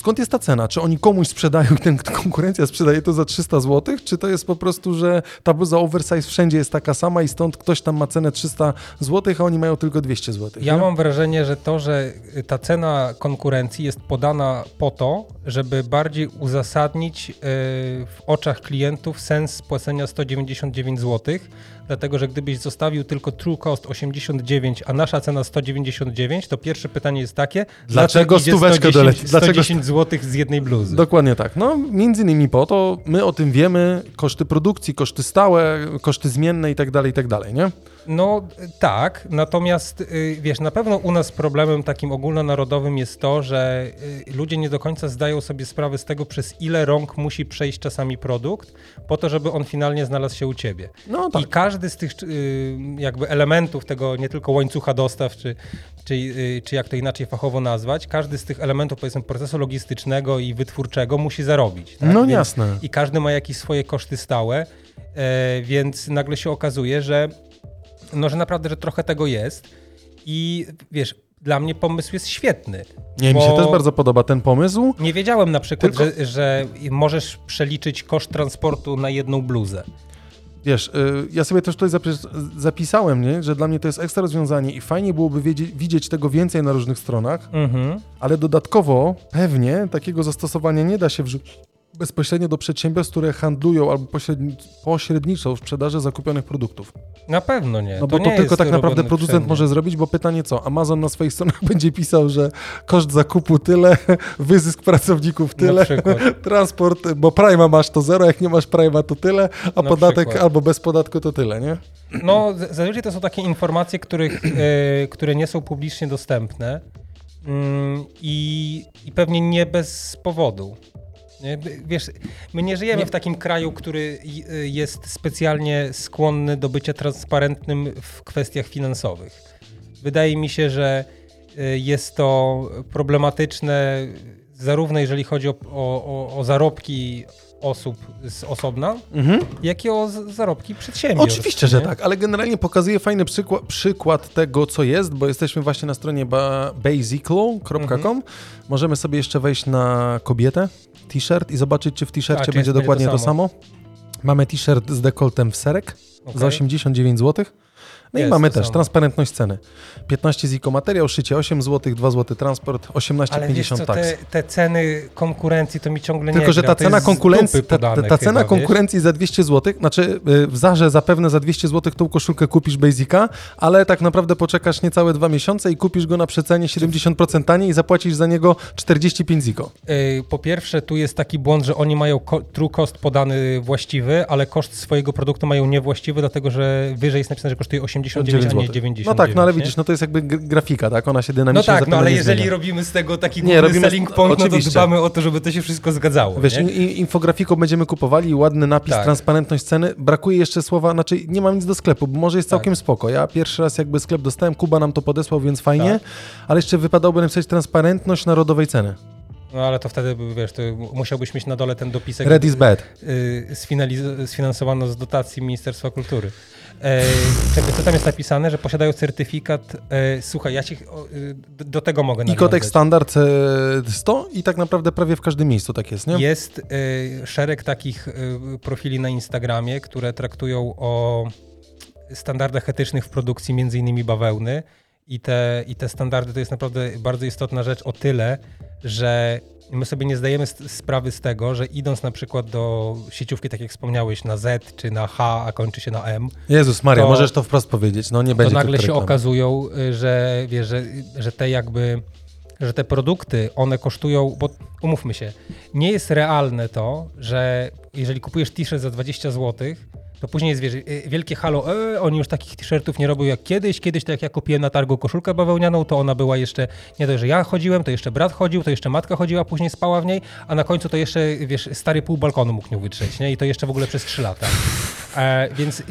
skąd jest ta cena? Czy oni komuś sprzedają, ten konkurencja sprzedaje to za 300 zł, czy to jest po prostu, że ta bluza oversize wszędzie jest taka sama i stąd ktoś tam ma cenę 300 zł, a oni mają tylko 200 zł? Ja nie? mam wrażenie, że to, że ta cena konkurencji jest podana po to, żeby bardziej uzasadnić yy, w oczach klientów sens płacenia 199 zł, dlatego że gdybyś zostawił tylko true cost 89, a nasza cena 199, to pierwsze pytanie jest takie, Dlaczego idzie stóweczkę 110, doleci? Dlaczego 110 zł z jednej bluzy? Dokładnie tak. No, między innymi po to, my o tym wiemy, koszty produkcji, koszty stałe, koszty zmienne i tak dalej, i tak dalej, nie? No tak, natomiast y, wiesz, na pewno u nas problemem takim ogólnonarodowym jest to, że y, ludzie nie do końca zdają sobie sprawę z tego, przez ile rąk musi przejść czasami produkt, po to, żeby on finalnie znalazł się u ciebie. No tak. I każdy z tych y, jakby elementów tego nie tylko łańcucha dostaw, czy, czy, czy jak to inaczej fachowo nazwać, każdy z tych elementów powiedzmy procesu logistycznego i wytwórczego musi zarobić. Tak? No Więc- jasne. i każdy ma jakieś swoje koszty stałe, e, więc nagle się okazuje, że, no, że naprawdę, że trochę tego jest i wiesz, dla mnie pomysł jest świetny. Nie, mi się też bardzo podoba ten pomysł. Nie wiedziałem na przykład, Tylko- że, że możesz przeliczyć koszt transportu na jedną bluzę. Wiesz, y, ja sobie też tutaj zapis zapisałem, nie? że dla mnie to jest ekstra rozwiązanie i fajnie byłoby wiedzieć, widzieć tego więcej na różnych stronach, Mhm. ale dodatkowo pewnie takiego zastosowania nie da się wrzucić bezpośrednio do przedsiębiorstw, które handlują albo pośredni pośredniczą w sprzedaży zakupionych produktów. Na pewno nie. No bo nie to tylko tak naprawdę producent wszędzie. może zrobić, bo pytanie co? Amazon na swoich stronach będzie pisał, że koszt zakupu tyle, wyzysk pracowników tyle, transport, bo Prima masz to zero, jak nie masz Prima to tyle, a Na podatek przykład. albo bez podatku to tyle, nie? No, zazwyczaj to są takie informacje, których, e, które nie są publicznie dostępne i, i pewnie nie bez powodu. B- Wiesz, my nie żyjemy Nie. w takim kraju, który y, jest specjalnie skłonny do bycia transparentnym w kwestiach finansowych. Wydaje mi się, że y, jest to problematyczne zarówno jeżeli chodzi o, o, o, zarobki osób z osobna, jak i o zarobki przedsiębiorstw. Oczywiście, że nie? tak, ale generalnie pokazuje fajny przykład, przykład tego, co jest, bo jesteśmy właśnie na stronie ba- basiclo.com. Mhm. Możemy sobie jeszcze wejść na kobietę, t-shirt i zobaczyć, czy w t-shircie czy będzie jest- dokładnie będzie to to samo. Mamy t-shirt z dekoltem w serek za Okej. 89 zł. No i Jest mamy to też samo. transparentność ceny. 15 ziko materiał, szycie 8 zł, 2 zł transport, Ale wiesz 18,50 co, taks. te, te ceny konkurencji to mi ciągle Tylko, nie że gra. ta cena z konkurencji, dupy ta, ta, podane ta chyba, cena wiesz? konkurencji za 200 zł, znaczy y, w Zarze zapewne za 200 zł tą koszulkę kupisz Basica, ale tak naprawdę poczekasz niecałe dwa miesiące i kupisz go na przecenie 70% taniej i zapłacisz za niego 45 ziko. Y, Po pierwsze, tu jest taki błąd, że oni mają true cost podany właściwy, ale koszt swojego produktu mają niewłaściwy, dlatego że wyżej jest napisane, że kosztuje 89, a nie 99. No tak, no ale nie? widzisz, no to jest jakby gr- grafika, tak? Ona się No dynamicznie tak, no ale jeżeli zmienia. robimy z tego taki Nie, robimy- selling point, no to oczywiście. dbamy o to, żeby to się wszystko zgadzało. Wiesz, nie? infografiką będziemy kupowali, ładny napis, Tak. transparentność ceny. Brakuje jeszcze słowa, znaczy nie mam nic do sklepu, bo może jest Tak. całkiem spoko. Ja pierwszy raz jakby sklep dostałem, Kuba nam to podesłał, więc fajnie, Tak. ale jeszcze wypadałoby napisać transparentność narodowej ceny. No ale to wtedy, wiesz, to musiałbyś mieć na dole ten dopisek. Red is bad. y, sfinaliz- sfinansowano z dotacji Ministerstwa Kultury. E, czekaj, co tam jest napisane, że posiadają certyfikat. E, słuchaj, ja ci o, y, do, do tego mogę I kotek nawiązać. standard e, 100 i tak naprawdę prawie w każdym miejscu tak jest, nie? Jest y, szereg takich y, profili na Instagramie, które traktują o standardach etycznych w produkcji między innymi bawełny i te, i te standardy to jest naprawdę bardzo istotna rzecz o tyle, że my sobie nie zdajemy sprawy z tego, że idąc na przykład do sieciówki, tak jak wspomniałeś, na Z czy na H, a kończy się na M, Jezus Maria, To- możesz to wprost powiedzieć, no nie to będzie nagle tu się okazują, y, że, wiesz, że, że te jakby że te produkty, one kosztują, bo umówmy się, nie jest realne to, że jeżeli kupujesz t-shirt za 20 zł, to później jest wiesz, y, wielkie halo, e, oni już takich t-shirtów nie robią jak kiedyś. Kiedyś, tak jak ja kupiłem na targu koszulkę bawełnianą, to ona była jeszcze, nie dość, że ja chodziłem, to jeszcze brat chodził, to jeszcze matka chodziła, później spała w niej, a na końcu to jeszcze, wiesz, stary pół balkonu mógł nią wytrzeć, nie? I to jeszcze w ogóle przez 3 lata. E, więc y,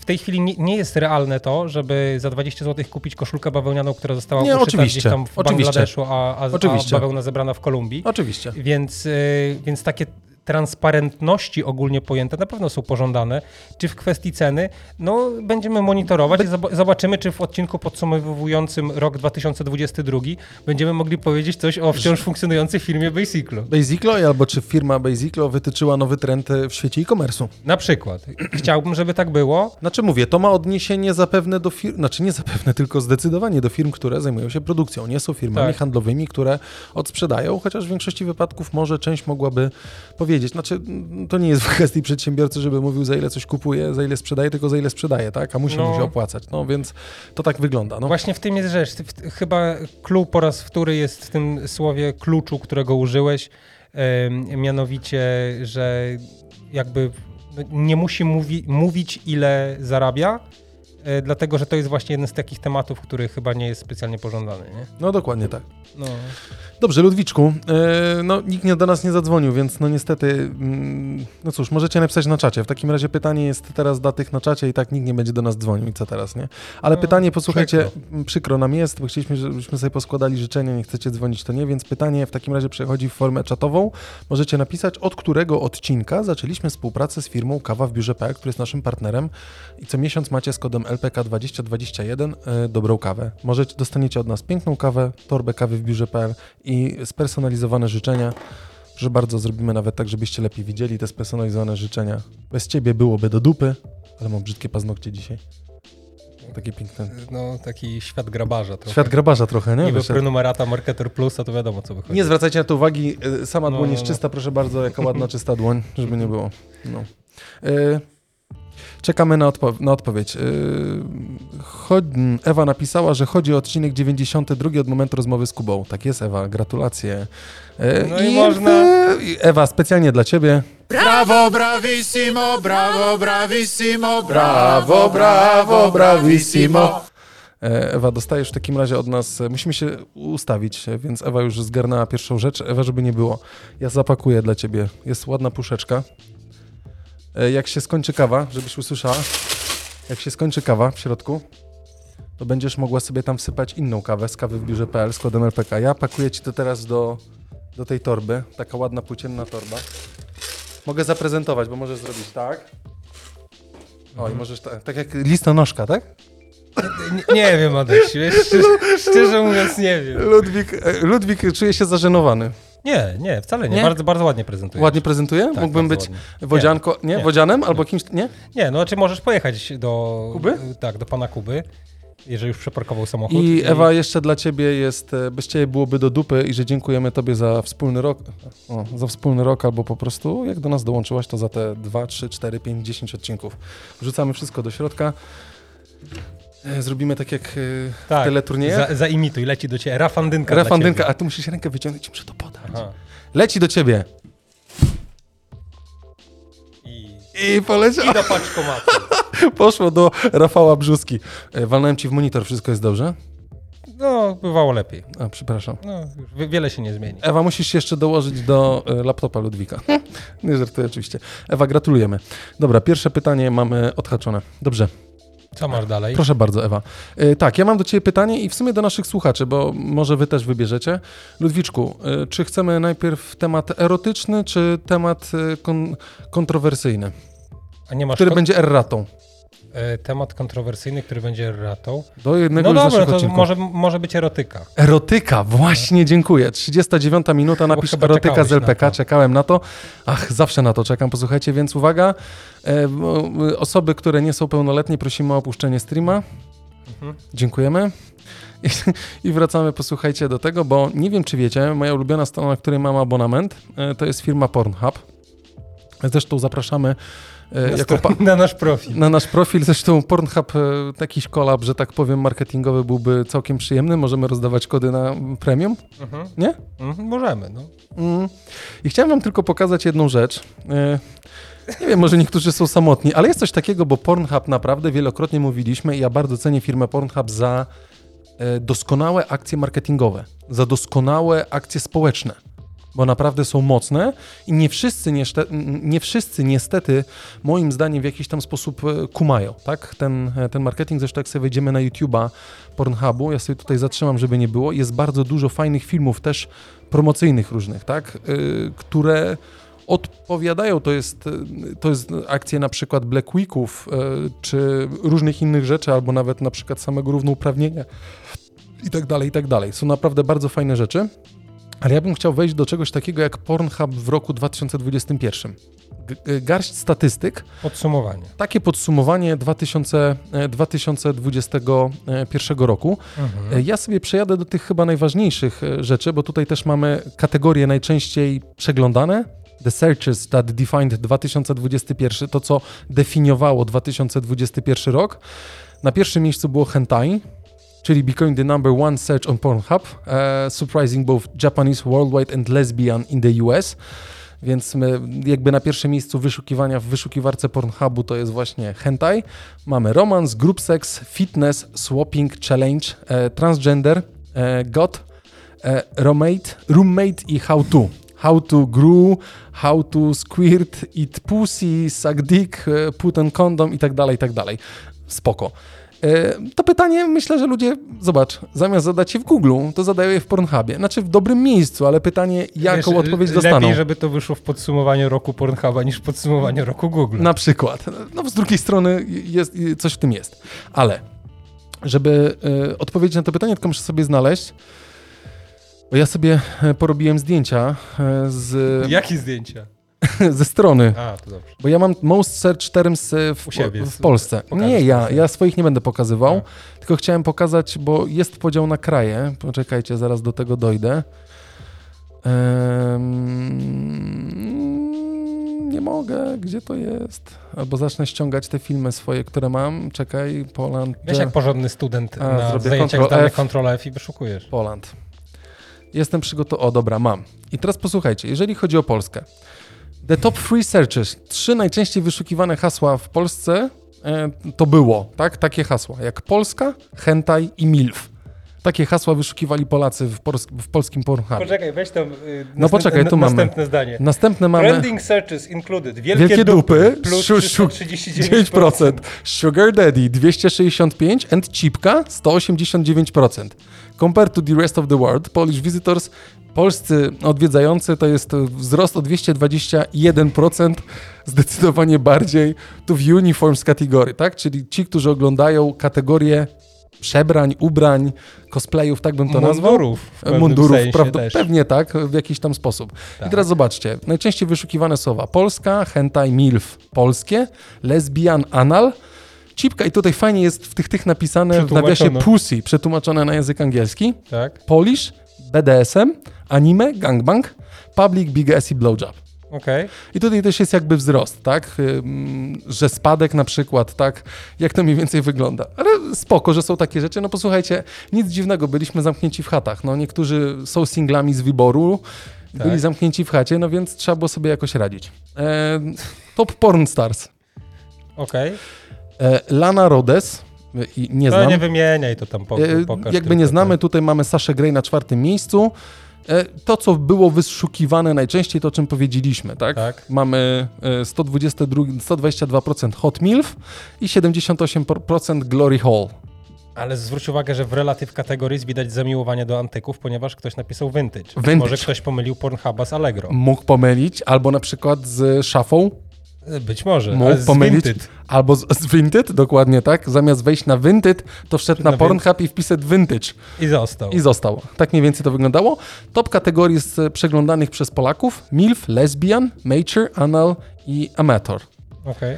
w tej chwili nie, nie, jest realne to, żeby za 20 zł kupić koszulkę bawełnianą, która została nie, gdzieś tam w oczywiście. Bangladeszu, a, a, a bawełna zebrana w Kolumbii. Oczywiście. Więc, y, więc takie transparentności ogólnie pojęte na pewno są pożądane. Czy w kwestii ceny? No, będziemy monitorować i zobaczymy, czy w odcinku podsumowującym rok 2022 będziemy mogli powiedzieć coś o wciąż funkcjonującej firmie Basiclo. Basiclo albo czy firma Basiclo wytyczyła nowy trend w świecie e-commerce'u. Na przykład. Chciałbym, żeby tak było. Znaczy mówię, to ma odniesienie zapewne do firm, znaczy nie zapewne, tylko zdecydowanie do firm, które zajmują się produkcją. Nie są firmami tak. handlowymi, które odsprzedają, chociaż w większości wypadków może część mogłaby powiedzieć, powiedzieć. Znaczy, to nie jest w kwestii przedsiębiorcy, żeby mówił, za ile coś kupuje, za ile sprzedaje, tylko za ile sprzedaje, tak? A musi no. mu się opłacać. No więc to tak wygląda. No. Właśnie w tym jest rzecz. Chyba clue po raz wtóry jest w tym słowie kluczu, którego użyłeś, yy, mianowicie, że jakby nie musi mówi, mówić, ile zarabia, dlatego że to jest właśnie jeden z takich tematów, który chyba nie jest specjalnie pożądany. Nie? No dokładnie tak. No. Dobrze, Ludwiczku, e, no nikt nie do nas nie zadzwonił, więc no niestety, mm, no cóż, możecie napisać na czacie. W takim razie pytanie jest teraz dla tych na czacie i tak nikt nie będzie do nas dzwonił i co teraz, nie? Ale no, pytanie, posłuchajcie, przykro. przykro nam jest, bo chcieliśmy, żebyśmy sobie poskładali życzenia, nie chcecie dzwonić, to nie, więc pytanie w takim razie przechodzi w formę czatową. Możecie napisać, od którego odcinka zaczęliśmy współpracę z firmą Kawa w Biurze PL, który jest naszym partnerem i co miesiąc macie z kodem LPK2021 e, dobrą kawę. Możecie, dostaniecie od nas piękną kawę, torbę kawy w biurze PL i spersonalizowane życzenia. Że bardzo zrobimy nawet tak, żebyście lepiej widzieli te spersonalizowane życzenia. Bez ciebie byłoby do dupy, ale mam brzydkie paznokcie dzisiaj. Takie piękne. No, taki świat grabarza trochę. Świat grabarza trochę, nie? Niby prenumerata Marketer Plus, a to wiadomo, co wychodzi. Nie zwracajcie na to uwagi. E, sama no, dłoń jest no, no. czysta, proszę bardzo, jaka ładna, czysta dłoń, żeby nie było. No. Y Czekamy na, odpo na odpowiedź. Yy, Ewa napisała, że chodzi o odcinek 92 od momentu rozmowy z Kubą. Tak jest, Ewa, gratulacje. Yy, no i, i można. Ewa, specjalnie dla ciebie. Brawo, bravissimo, brawo, bravissimo, brawo, brawo, bravissimo. E, Ewa, dostajesz w takim razie od nas, musimy się ustawić, więc Ewa już zgarnęła pierwszą rzecz. Ewa, żeby nie było, ja zapakuję dla ciebie. Jest ładna puszeczka. E, jak się skończy kawa, żebyś usłyszała, jak się skończy kawa w środku, to będziesz mogła sobie tam wsypać inną kawę z kawy w biurze.pl z kodem LPK. Ja pakuję ci to teraz do, do tej torby. Taka ładna, płócienna torba. Mogę zaprezentować, bo możesz zrobić tak. O, i możesz tak, tak jak listonoszka, tak? Nie, nie wiem, Adaś, szczerze, szczerze mówiąc nie wiem. Ludwik, e, Ludwik czuje się zażenowany. Nie, nie, wcale nie. nie? Bardzo, bardzo ładnie prezentuje. Ładnie prezentuje? Tak, Mógłbym być ładnie. wodzianko, nie? nie? Wodzianem albo kimś, nie? Nie, no czy możesz pojechać do... Kuby? Tak, do pana Kuby jeżeli już przeparkował samochód. I, I Ewa, jeszcze dla ciebie jest, e, bez ciebie byłoby do dupy i że dziękujemy tobie za wspólny rok, o, za wspólny rok albo po prostu jak do nas dołączyłaś, to za te 2, 3, 4, 5, 10 odcinków. Wrzucamy wszystko do środka. E, zrobimy tak jak e, tak, w teleturnieje. Za, zaimituj, leci do ciebie. Rafandynka. Rafandynka, a ty musisz rękę wyciągnąć i muszę to podać. Aha. Leci do ciebie. I, I poleciał. I do paczkomatu. Poszło do Rafała Brzuski. E, walnąłem ci w monitor, wszystko jest dobrze? No, bywało lepiej. A, przepraszam. No, wiele się nie zmieni. Ewa, musisz się jeszcze dołożyć do laptopa Ludwika. nie żartuję oczywiście. Ewa, gratulujemy. Dobra, pierwsze pytanie mamy odhaczone. Dobrze. Co masz dalej? Proszę bardzo, Ewa. Yy, tak, ja mam do Ciebie pytanie i w sumie do naszych słuchaczy, bo może Wy też wybierzecie. Ludwiczku, yy, czy chcemy najpierw temat erotyczny, czy temat yy, kon kontrowersyjny? który będzie erratą? E, temat kontrowersyjny, który będzie ratą. Do jednego no dobra, to może, może być erotyka. Erotyka, właśnie, dziękuję. 39 minuta, napisz erotyka z LPK, czekałem na to. Ach, zawsze na to czekam, posłuchajcie, więc uwaga. E, osoby, które nie są pełnoletnie, prosimy o opuszczenie streama. Mhm. Dziękujemy. I, I, wracamy, posłuchajcie do tego, bo nie wiem, czy wiecie, moja ulubiona strona, na której mam abonament, e, to jest firma Pornhub. Zresztą zapraszamy Na, jako stro- pa- na nasz profil. na nasz profil. Zresztą Pornhub, e, jakiś kolab, że tak powiem, marketingowy byłby całkiem przyjemny. Możemy rozdawać kody na premium, Mhm. nie? Mhm, możemy, no. Mm. I chciałem wam tylko pokazać jedną rzecz. E, Nie wiem, może niektórzy są samotni, ale jest coś takiego, bo Pornhub naprawdę wielokrotnie mówiliśmy i ja bardzo cenię firmę Pornhub za e, doskonałe akcje marketingowe, za doskonałe akcje społeczne, bo naprawdę są mocne i nie wszyscy, nieszte, nie wszyscy niestety moim zdaniem w jakiś tam sposób e, kumają, tak? Ten, e, ten marketing, zresztą jak sobie wejdziemy na YouTube'a Pornhubu, ja sobie tutaj zatrzymam, żeby nie było, jest bardzo dużo fajnych filmów też promocyjnych różnych, tak? Y, które odpowiadają, to jest, to jest akcje na przykład Black Weeków, czy różnych innych rzeczy, albo nawet na przykład samego równouprawnienia i tak dalej, i tak dalej. Są naprawdę bardzo fajne rzeczy, ale ja bym chciał wejść do czegoś takiego jak Pornhub w roku 2021. G- g- garść statystyk, Podsumowanie. takie podsumowanie 2000, e, 2021 roku. Mhm. E, Ja sobie przejadę do tych chyba najważniejszych e, rzeczy, bo tutaj też mamy kategorie najczęściej przeglądane. The searches that defined 2021, to co definiowało 2021 rok. Na pierwszym miejscu było hentai, czyli becoming the number one search on Pornhub, e, surprising both Japanese, worldwide and lesbian in the US. Więc my, jakby na pierwszym miejscu wyszukiwania w wyszukiwarce Pornhubu to jest właśnie hentai. Mamy romans, group sex, fitness, swapping, challenge, e, transgender, e, god, e, roommate, roommate i how to. How to grew, how to squirt, eat pussy, suck dick, e, put on condom i tak dalej, i tak dalej. Spoko. E, To pytanie myślę, że ludzie, zobacz, zamiast zadać je w Google, to zadają je w Pornhubie. Znaczy w dobrym miejscu, ale pytanie, jaką Wiesz, odpowiedź dostaną. Lepiej, żeby to wyszło w podsumowaniu roku Pornhuba niż w podsumowaniu roku Google. Na przykład. No z drugiej strony jest, coś w tym jest. Ale żeby y, odpowiedzieć na to pytanie, tylko muszę sobie znaleźć, bo ja sobie e, porobiłem zdjęcia z, Jakie zdjęcia? ze strony, A, to dobrze. bo ja mam most search terms w, siebie, w Polsce. pokażesz Nie ja, ja swoich nie będę pokazywał, Tak. tylko chciałem pokazać, bo jest podział na kraje. Poczekajcie, zaraz do tego dojdę. Ehm, nie mogę, gdzie to jest? Albo zacznę ściągać te filmy swoje, które mam. Czekaj, Poland. Wiesz, jak porządny student A, na zajęciach zdalnych. Ctrl F i wyszukujesz. Poland. Jestem przygotowany. O, dobra, mam. I teraz posłuchajcie, jeżeli chodzi o Polskę. The top three searches, trzy najczęściej wyszukiwane hasła w Polsce e, to było, tak? Takie hasła jak Polska, hentai i MILF. Takie hasła wyszukiwali Polacy w, w polskim Pornhubie. Poczekaj, weź tam y, No poczekaj, tu mamy. następne zdanie. Następne mamy Trending searches included. Wielkie, wielkie dupy, plus szu- szu- 339%. 9%, Sugar Daddy 265 and Chipka 189%. Compared to the rest of the world, Polish visitors, polscy odwiedzający to jest wzrost o 221%, zdecydowanie bardziej tu w uniforms kategorii, tak? Czyli ci, którzy oglądają kategorię przebrań, ubrań, cosplayów, tak bym to nazwał. Mundurów. pewnym Mundurów, też. Pewnie tak, w jakiś tam sposób. I Tak. teraz zobaczcie, najczęściej wyszukiwane słowa Polska, hentai, milf, polskie, lesbian, anal, cipka i tutaj fajnie jest w tych tych napisane w nawiasie pussy, przetłumaczone na język angielski, Tak, Polish, BDSM, anime, gangbang, public, big ass i blowjob. Okej. I tutaj też jest jakby wzrost, tak? Że spadek na przykład, tak? Jak to mniej więcej wygląda. Ale spoko, że są takie rzeczy. No posłuchajcie, nic dziwnego, byliśmy zamknięci w chatach. No niektórzy są singlami z wyboru, byli Tak. zamknięci w chacie, no więc trzeba było sobie jakoś radzić. E, top Porn Stars. Okej. E, Lana Rhodes, e, i nie No znam. nie wymieniaj to tam, E, pokaż Jakby tylko nie znamy, tutaj mamy Saszę Grey na czwartym miejscu. E, To, co było wyszukiwane najczęściej, to o czym powiedzieliśmy, tak? Tak. Mamy e, 122, 122% Hot MILF i 78% Glory Hall. Ale zwróć uwagę, że w relatyw kategorii widać zamiłowanie do antyków, ponieważ ktoś napisał vintage. Być Vintage. Może ktoś pomylił Pornhuba z Allegro. Mógł pomylić, albo na przykład z szafą, Być może, mógł pomylić, vintage. Albo z, z Vinted, dokładnie tak. Zamiast wejść na Vinted, to wszedł na, Na Pornhub i wpisał Vintage. I został. I zostało. Tak mniej więcej to wyglądało. Top kategorii z przeglądanych przez Polaków: MILF, Lesbian, Mature, Anal i Amateur. Okej.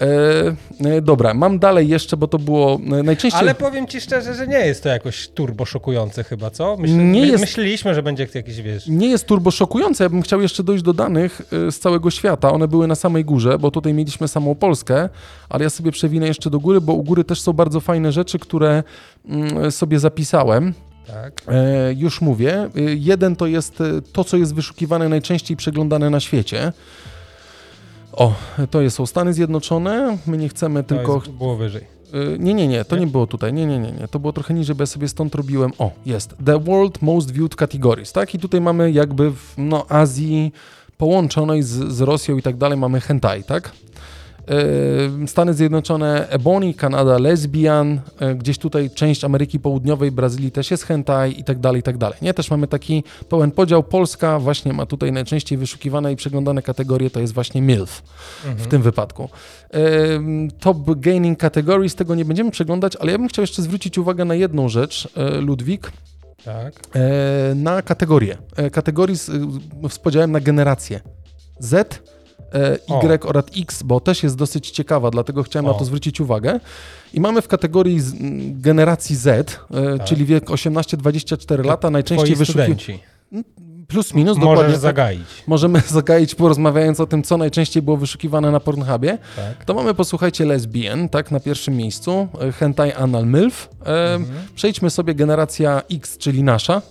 E, e, dobra, mam dalej jeszcze, bo to było e, najczęściej... Ale powiem ci szczerze, że nie jest to jakoś turbo szokujące chyba, co? Myśl, Nie my, jest- Myśleliśmy, że będzie jakiś, wiesz... Nie jest turbo szokujące, ja bym chciał jeszcze dojść do danych z całego świata. One były na samej górze, bo tutaj mieliśmy samą Polskę, ale ja sobie przewinę jeszcze do góry, bo u góry też są bardzo fajne rzeczy, które mm, sobie zapisałem. Tak. E, już mówię. Jeden to jest to, co jest wyszukiwane najczęściej przeglądane na świecie. O, to jest- są Stany Zjednoczone. My nie chcemy To tylko. jest, było wyżej. Y, Nie, nie, nie, to Nie? nie było tutaj. Nie, nie, nie, nie. To było trochę niżej, bo ja sobie stąd robiłem. O, jest. The World Most Viewed Categories, tak? I tutaj mamy jakby w no, Azji połączonej z, z Rosją i tak dalej, mamy hentai, tak? Y, Stany Zjednoczone Ebony, Kanada Lesbian, y, gdzieś tutaj część Ameryki Południowej, Brazylii też jest hentai i tak dalej, i tak dalej. Nie, też mamy taki pełen podział. Polska właśnie ma tutaj najczęściej wyszukiwane i przeglądane kategorie, to jest właśnie MILF w tym wypadku. Em, Top Gaining Categories, tego nie będziemy przeglądać, ale ja bym chciał jeszcze zwrócić uwagę na jedną rzecz, Ludwik, Tak. na kategorie. Kategorii z, z podziałem na generacje. Z, e, Y oraz X, bo też jest dosyć ciekawa, dlatego chciałem na O. to zwrócić uwagę. I mamy w kategorii z, generacji Z, e, Tak. czyli wiek 18-24 lata, najczęściej wyszukiwane. studenci. Plus minus, dokładnie. Możesz tak. zagaić. Możemy zagaić porozmawiając o tym, co najczęściej było wyszukiwane na Pornhubie. Tak. To mamy, posłuchajcie, lesbian, tak, na pierwszym miejscu, e, hentai anal milf. E, Mhm. Przejdźmy sobie generacja X, czyli nasza,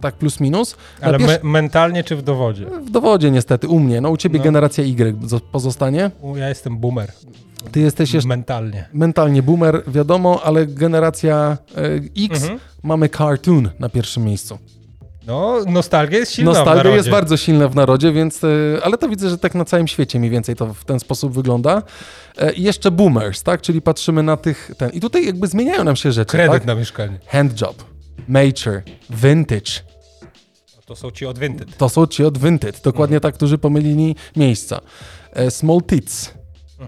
tak plus minus. Na Ale pierwszy- me mentalnie czy w dowodzie? W dowodzie niestety, u mnie, no u ciebie No. generacja Y zo- pozostanie. Ja jestem boomer. Ty jesteś jeszcze Mentalnie. mentalnie boomer, wiadomo, ale generacja e, X Mhm. mamy cartoon na pierwszym miejscu. No, nostalgia jest silna w Nostalgia narodzie. jest bardzo silna w narodzie, więc, e, ale to widzę, że tak na całym świecie mniej więcej to w ten sposób wygląda. E, I jeszcze boomers, tak, czyli patrzymy na tych, ten, i tutaj jakby zmieniają nam się rzeczy, Kredyt tak? na mieszkanie. Handjob, major, vintage, To są ci od Vinted. to są ci od vintage, dokładnie tak, którzy pomylili miejsca. E, Small tits,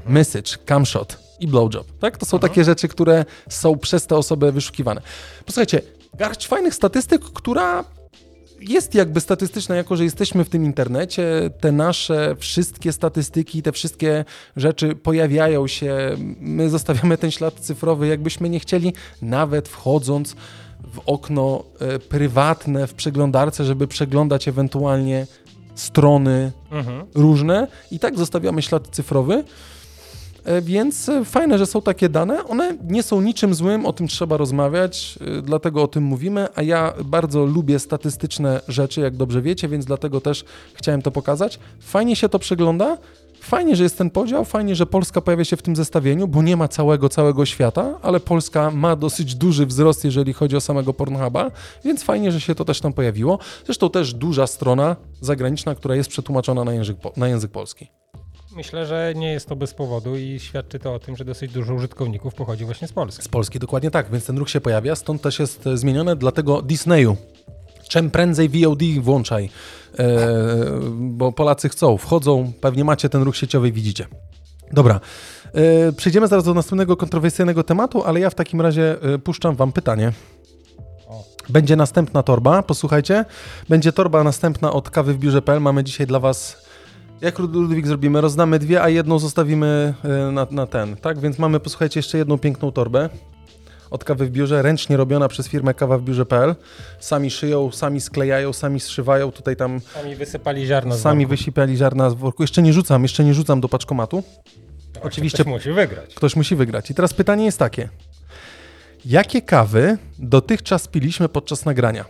message, camshot i blowjob, tak? To są takie rzeczy, które są przez te osoby wyszukiwane. Posłuchajcie, garść fajnych statystyk, która jest jakby statystyczna, jako że jesteśmy w tym internecie, te nasze wszystkie statystyki, te wszystkie rzeczy pojawiają się, my zostawiamy ten ślad cyfrowy, jakbyśmy nie chcieli, nawet wchodząc w okno e, prywatne w przeglądarce, żeby przeglądać ewentualnie strony Mhm. różne i tak zostawiamy ślad cyfrowy. E, Więc e, fajne, że są takie dane. One nie są niczym złym, o tym trzeba rozmawiać, dlatego o tym mówimy, a ja bardzo lubię statystyczne rzeczy, jak dobrze wiecie, więc dlatego też chciałem to pokazać. Fajnie się to przegląda. Fajnie, że jest ten podział, fajnie, że Polska pojawia się w tym zestawieniu, bo nie ma całego, całego świata, ale Polska ma dosyć duży wzrost, jeżeli chodzi o samego Pornhuba, więc fajnie, że się to też tam pojawiło. Zresztą też duża strona zagraniczna, która jest przetłumaczona na język, na język polski. Myślę, że nie jest to bez powodu i świadczy to o tym, że dosyć dużo użytkowników pochodzi właśnie z Polski. Z Polski, dokładnie tak, więc ten ruch się pojawia, stąd też jest zmienione, dlatego Disneyu. Czym prędzej VOD włączaj, e, bo Polacy chcą, wchodzą, pewnie macie ten ruch sieciowy, widzicie. Dobra, e, przejdziemy zaraz do następnego kontrowersyjnego tematu, ale ja w takim razie e, puszczam wam pytanie. Będzie następna torba, posłuchajcie. Będzie torba następna od kawy w biurze.pl. Mamy dzisiaj dla was. Jak Ludwik zrobimy? Rozdamy dwie, a jedną zostawimy e, na, na ten, tak? Więc mamy, posłuchajcie, jeszcze jedną piękną torbę od kawy w biurze, ręcznie robiona przez firmę kawa w biurze.pl. Sami szyją, sami sklejają, sami zszywają, tutaj tam Sami wysypali ziarno z sami wysypali ziarna z worku. Jeszcze nie rzucam, jeszcze nie rzucam do paczkomatu. Właśnie oczywiście- Ktoś musi wygrać. Ktoś musi wygrać. I teraz pytanie jest takie. Jakie kawy dotychczas piliśmy podczas nagrania?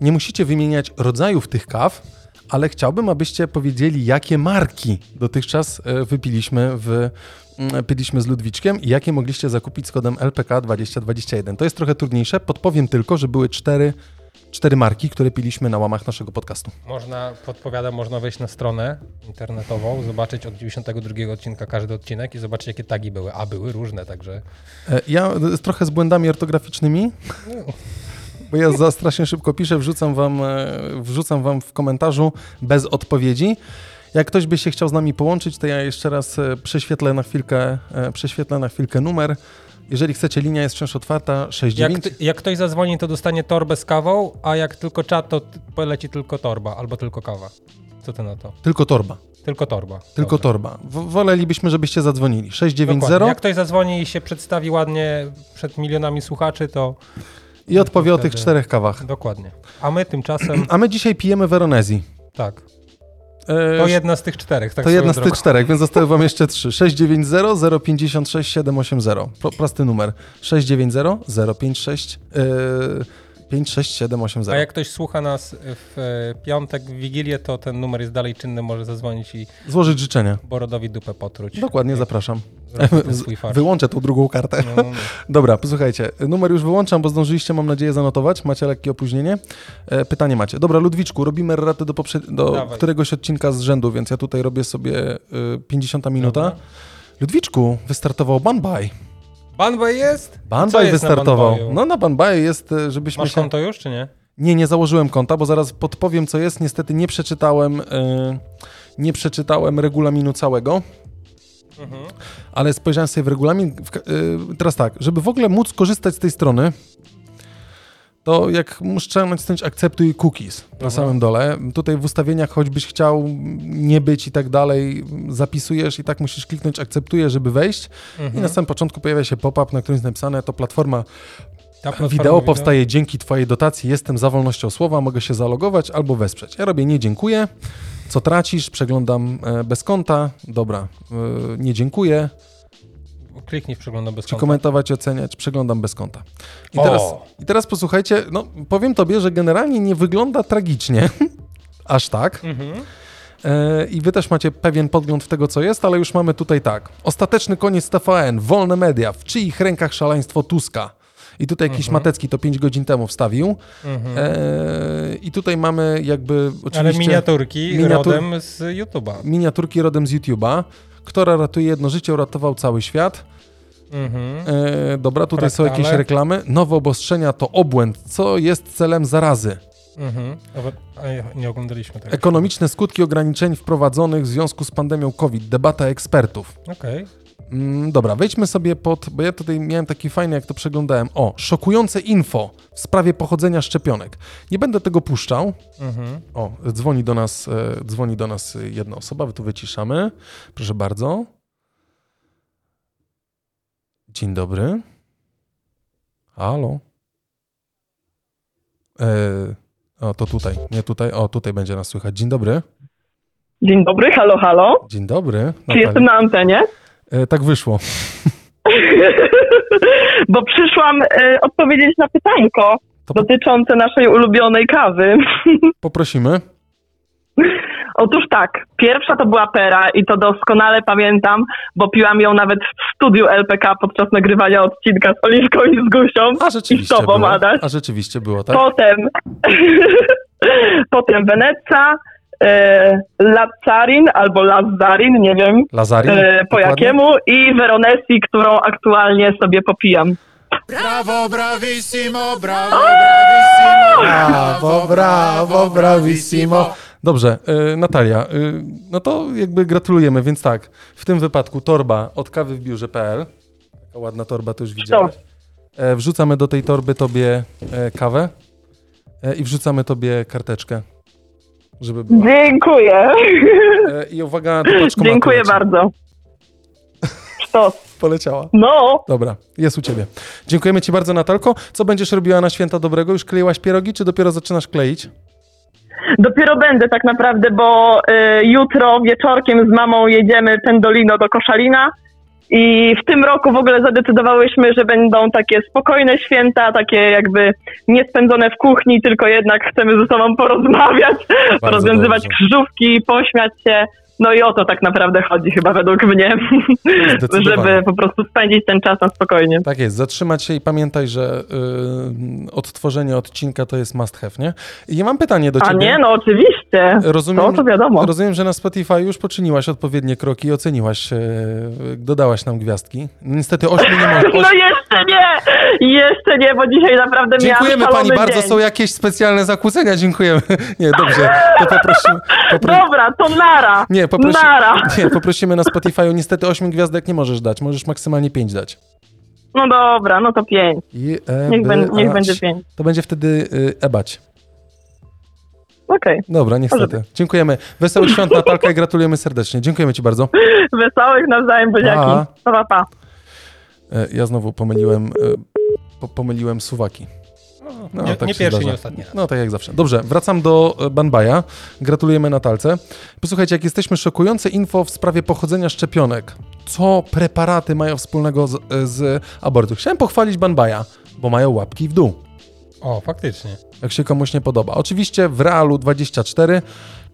Nie musicie wymieniać rodzajów tych kaw, ale chciałbym, abyście powiedzieli, jakie marki dotychczas e, wypiliśmy w mm, piliśmy z Ludwiczkiem i jakie mogliście zakupić z kodem LPK 2021. To jest trochę trudniejsze. Podpowiem tylko, że były cztery, cztery marki, które piliśmy na łamach naszego podcastu. Można, podpowiadam, można wejść na stronę internetową, zobaczyć od 92 odcinka każdy odcinek i zobaczyć, jakie tagi były. A były różne, także E, Ja trochę z błędami ortograficznymi, bo ja za strasznie szybko piszę, wrzucam wam, e, wrzucam wam w komentarzu bez odpowiedzi. Jak ktoś by się chciał z nami połączyć, to ja jeszcze raz e, prześwietlę na chwilkę, e, prześwietlę na chwilkę numer. Jeżeli chcecie, linia jest wciąż otwarta, jak, 69. ty- jak ktoś zadzwoni, to dostanie torbę z kawą, a jak tylko czat, to poleci tylko torba albo tylko kawa. Co ty na to? Tylko torba. Tylko torba. Tylko Dobra. torba. W- wolelibyśmy, żebyście zadzwonili. Dokładnie. 690 Jak ktoś zadzwoni i się przedstawi ładnie przed milionami słuchaczy, to i odpowie o tych czterech kawach. dokładnie. A my tymczasem, A my dzisiaj pijemy Veronezji. tak, E, to jedna z tych czterech. Tak to jedna z tych drogą. czterech, więc zostały wam jeszcze trzy. 690 056 780. Pro, prosty numer. 690 056 yy, 56780. A jak ktoś słucha nas w e, piątek, w Wigilię, to ten numer jest dalej czynny, może zadzwonić i Złożyć życzenia. Borodowi dupę potruć. Dokładnie, zapraszam. Wyłączę tą drugą kartę. No, no, no. Dobra, posłuchajcie. Numer już wyłączam, bo zdążyliście, mam nadzieję, zanotować. Macie lekkie opóźnienie. E, pytanie macie. Dobra, Ludwiczku, robimy ratę do, poprze- do Dawaj. któregoś odcinka z rzędu, więc ja tutaj robię sobie y, 50 minuta. Dobra. Ludwiczku, wystartował Banbaj. Banbaj jest? Banbaj jest na wystartował. Banbaju? no na Banbaju jest, e, żebyśmy Masz się... konto już, czy nie? Nie, nie założyłem konta, bo zaraz podpowiem, co jest. Niestety nie przeczytałem, y, nie przeczytałem regulaminu całego. Mhm. ale spojrzałem sobie w regulamin. W, ka- y, teraz tak, żeby w ogóle móc korzystać z tej strony, to jak trzeba nacisnąć akceptuj cookies na Aha. samym dole. Tutaj w ustawieniach, choćbyś chciał nie być i tak dalej, zapisujesz i tak musisz kliknąć akceptuję, żeby wejść. Mhm. I na samym początku pojawia się pop-up, na którym jest napisane, to platforma platforma wideo powstaje dzięki twojej dotacji, jestem za wolnością słowa, mogę się zalogować albo wesprzeć. Ja robię nie dziękuję. Co tracisz? Przeglądam e, bez konta. Dobra, e, nie dziękuję. Kliknij w przeglądam bez Czy konta. komentować, oceniać, przeglądam bez konta. I O! teraz, I teraz posłuchajcie, no powiem tobie, że generalnie nie wygląda tragicznie, aż tak. Mhm. E, I wy też macie pewien podgląd w tego, co jest, ale już mamy tutaj tak. Ostateczny koniec TVN, wolne media, w czyich rękach szaleństwo Tuska. I tutaj jakiś Mhm. Matecki to 5 godzin temu wstawił. Mhm. E, I tutaj mamy jakby oczywiście Ale miniaturki miniatur- rodem z YouTube'a. miniaturki rodem z YouTube'a. Kto ratuje jedno życie, uratował cały świat. Mhm. E, dobra, tutaj są Fraktale. jakieś reklamy. Nowe obostrzenia to obłęd. Co jest celem zarazy? Mhm. Nie oglądaliśmy tego. Ekonomiczne skutki ograniczeń wprowadzonych w związku z pandemią COVID. Debata ekspertów. Okej. Mm, dobra, wejdźmy sobie pod, bo ja tutaj miałem taki fajny, jak to przeglądałem. O, szokujące info w sprawie pochodzenia szczepionek. Nie będę tego puszczał. Mhm. O, dzwoni do nas, e, dzwoni do nas jedna osoba, tu wyciszamy. Proszę bardzo. Dzień dobry. Halo. E, o, to tutaj, nie tutaj, o, tutaj będzie nas słychać. Dzień dobry. Dzień dobry, halo, halo. Dzień dobry. Czy jestem na antenie? E, tak wyszło. Bo przyszłam e, odpowiedzieć na pytanko To dotyczące naszej ulubionej kawy. poprosimy. Otóż tak, pierwsza to była pera i to doskonale pamiętam, bo piłam ją nawet w studiu LPK podczas nagrywania odcinka z Oliwką i z Gusią. A I z rzeczywiście tobą, było. Adaś. A rzeczywiście było, tak? Potem, potem Weneca, e, Lazzarin albo Lazzarin, nie wiem Lazarin? e, po dokładnie? jakiemu i Veronesi, którą aktualnie sobie popijam. Brawo, bravissimo, brawo, bravissimo. Brawo, brawo, bravissimo. Dobrze, y, Natalia, y, no to jakby gratulujemy, więc tak, w tym wypadku torba od kawy w biurze.pl, taka ładna torba, to już widziałeś. E, wrzucamy do tej torby tobie e, kawę e, i wrzucamy tobie karteczkę, żeby była. Dziękuję. E, I uwaga, do Dziękuję leci. bardzo. Sztos. Poleciała. No, Dobra, jest u ciebie. Dziękujemy ci bardzo, Natalko. Co będziesz robiła na święta dobrego? Już kleiłaś pierogi, czy dopiero zaczynasz kleić? Dopiero będę tak naprawdę, bo y, jutro wieczorkiem z mamą jedziemy Pendolino do Koszalina i w tym roku w ogóle zadecydowałyśmy, że będą takie spokojne święta, takie jakby nie spędzone w kuchni, tylko jednak chcemy ze sobą porozmawiać, rozwiązywać dobrze. krzyżówki, pośmiać się. No i o to tak naprawdę chodzi chyba według mnie, żeby po prostu spędzić ten czas na spokojnie. Tak jest, zatrzymać się i pamiętaj, że y, odtworzenie odcinka to jest must have, nie? I ja mam pytanie do A ciebie. nie, no oczywiście. Rozumiem, To, to wiadomo. rozumiem, że na Spotify już poczyniłaś odpowiednie kroki i oceniłaś, e, dodałaś nam gwiazdki. Niestety ośmiu nie może. No jeszcze nie! Jeszcze nie, bo dzisiaj naprawdę Dziękujemy miałam pani szalony bardzo, dzień. są jakieś specjalne zakłócenia, dziękujemy. Nie, dobrze, to poprosimy. Popro... Dobra, to nara! Nie, poprosi... Nara! nie, poprosimy na Spotify. Niestety ośmiu gwiazdek nie możesz dać, możesz maksymalnie pięć dać. No dobra, no to pięć. I, e, Niech, ben, niech będzie pięć. To będzie wtedy y, ebać. Okej. Dobra, niestety. Dziękujemy. Wesołych świąt Natalka i gratulujemy serdecznie. Dziękujemy ci bardzo. Wesołych nawzajem, buziaki. Pa. Pa, pa, pa. E, Ja znowu pomyliłem, e, po, pomyliłem suwaki. No, nie, tak nie pierwszy, zdarza. nie ostatni raz. No tak jak zawsze. Dobrze, wracam do e, Banbaja. Gratulujemy Natalce. Posłuchajcie, jak jesteśmy szokujące info w sprawie pochodzenia szczepionek. Co preparaty mają wspólnego z, e, z abortu? Chciałem pochwalić Banbaja, bo mają łapki w dół. O, faktycznie. jak się komuś nie podoba. Oczywiście w Realu 24.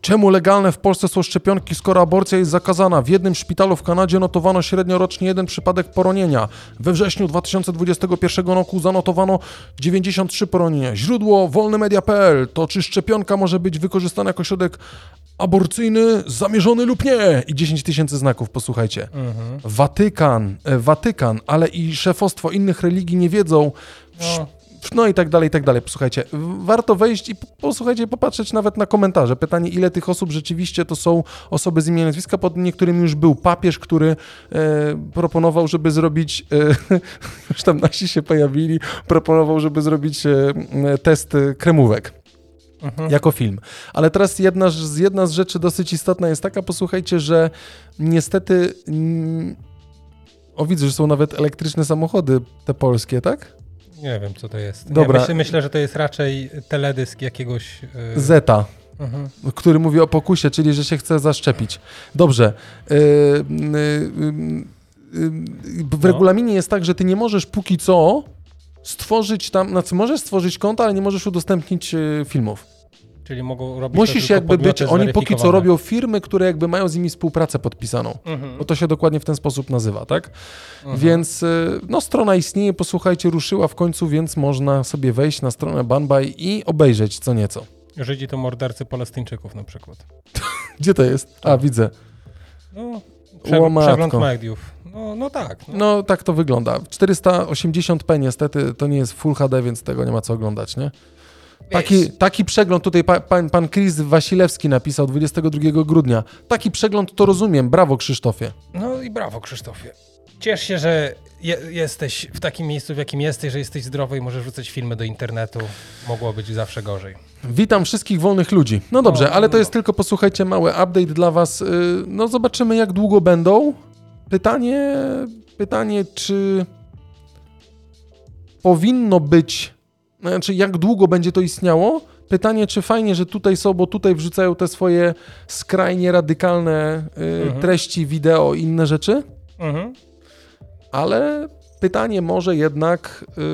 Czemu legalne w Polsce są szczepionki, skoro aborcja jest zakazana? W jednym szpitalu w Kanadzie notowano średnio rocznie jeden przypadek poronienia. We wrześniu 2021 roku zanotowano 93 poronienia. Źródło wolnymedia.pl. To czy szczepionka może być wykorzystana jako środek aborcyjny, zamierzony lub nie? I 10 tysięcy znaków, posłuchajcie. Watykan, e, Watykan, ale i szefostwo innych religii nie wiedzą, No, no i tak dalej, i tak dalej. Posłuchajcie, warto wejść i posłuchajcie, popatrzeć nawet na komentarze. Pytanie, ile tych osób rzeczywiście to są osoby z imienia i nazwiska. Pod niektórymi już był papież, który e, proponował, żeby zrobić, e, już tam nasi się pojawili, proponował, żeby zrobić e, test kremówek mhm. jako film. Ale teraz jedna, z- jedna z rzeczy dosyć istotna jest taka, posłuchajcie, że niestety... O, widzę, że są nawet elektryczne samochody te polskie, tak? Nie wiem, co to jest. Dobra. Ja myślę, myślę, że to jest raczej teledysk jakiegoś... Yy... Zeta. Mhm. który mówi o pokusie, czyli że się chce zaszczepić. Dobrze. Yy, yy, w No. regulaminie jest tak, że ty nie możesz póki co stworzyć tam, znaczy możesz stworzyć konto, ale nie możesz udostępnić yy, filmów. Czyli mogą robić Musisz jakby być, oni póki co robią firmy, które jakby mają z nimi współpracę podpisaną. Mhm. Bo to się dokładnie w ten sposób nazywa, tak? Mhm. Więc yy, no strona istnieje, posłuchajcie, ruszyła w końcu, więc można sobie wejść na stronę Banbaj i obejrzeć co nieco. Żydzi to mordercy Palestyńczyków na przykład. Gdzie to jest? A, widzę. No, prze, Łomatko. przegląd mediów. No, no tak. No. No, tak to wygląda. 480p niestety to nie jest Full HD, więc tego nie ma co oglądać, nie? Taki, taki przegląd, tutaj pa, pan, pan Chris Wasilewski napisał 22 grudnia. Taki przegląd to rozumiem, brawo Krzysztofie. no i brawo Krzysztofie. Ciesz się, że je, jesteś w takim miejscu, w jakim jesteś, że jesteś zdrowy i możesz wrzucać filmy do internetu. Mogło być zawsze gorzej. Witam wszystkich wolnych ludzi. No dobrze, No, ale to no. jest tylko, posłuchajcie, mały update dla was. Yy, No zobaczymy jak długo będą. Pytanie, pytanie czy powinno być, znaczy jak długo będzie to istniało? Pytanie, czy fajnie, że tutaj są, bo tutaj wrzucają te swoje skrajnie radykalne yy, Mhm. treści, wideo i inne rzeczy, Mhm. ale pytanie może jednak yy,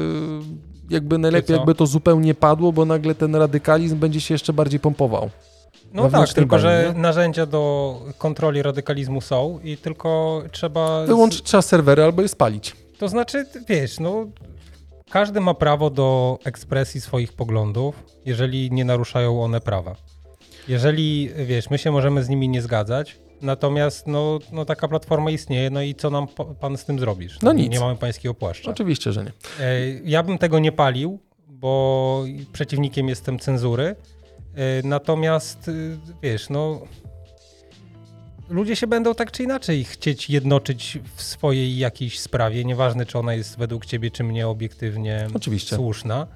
jakby najlepiej jakby to zupełnie padło, bo nagle ten radykalizm będzie się jeszcze bardziej pompował. No tak, tylko że bazie, nie? narzędzia do kontroli radykalizmu są i tylko trzeba... Wyłączyć trzeba serwery albo je spalić. To znaczy, wiesz, no, każdy ma prawo do ekspresji swoich poglądów, jeżeli nie naruszają one prawa. Jeżeli, wiesz, my się możemy z nimi nie zgadzać, natomiast no, no taka platforma istnieje, no i co nam pan z tym zrobisz? No nie, nic. Nie mamy pańskiego płaszcza. Oczywiście, że nie. E, Ja bym tego nie palił, bo przeciwnikiem jestem cenzury. E, Natomiast, y, wiesz, no. Ludzie się będą tak czy inaczej chcieć jednoczyć w swojej jakiejś sprawie, nieważne czy ona jest według ciebie czy mnie obiektywnie Oczywiście. słuszna.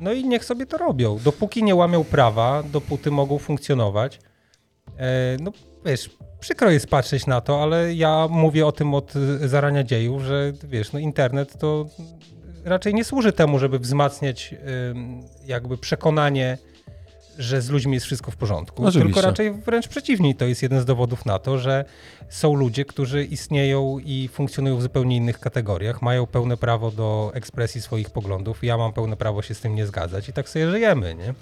No i niech sobie to robią. Dopóki nie łamią prawa, dopóty mogą funkcjonować. E, no wiesz, przykro jest patrzeć na to, ale ja mówię o tym od zarania dziejów, że wiesz, no internet to raczej nie służy temu, żeby wzmacniać jakby przekonanie, że z ludźmi jest wszystko w porządku. Oczywiście. Tylko raczej wręcz przeciwnie. To jest jeden z dowodów na to, że są ludzie, którzy istnieją i funkcjonują w zupełnie innych kategoriach, mają pełne prawo do ekspresji swoich poglądów. Ja mam pełne prawo się z tym nie zgadzać i tak sobie żyjemy, nie?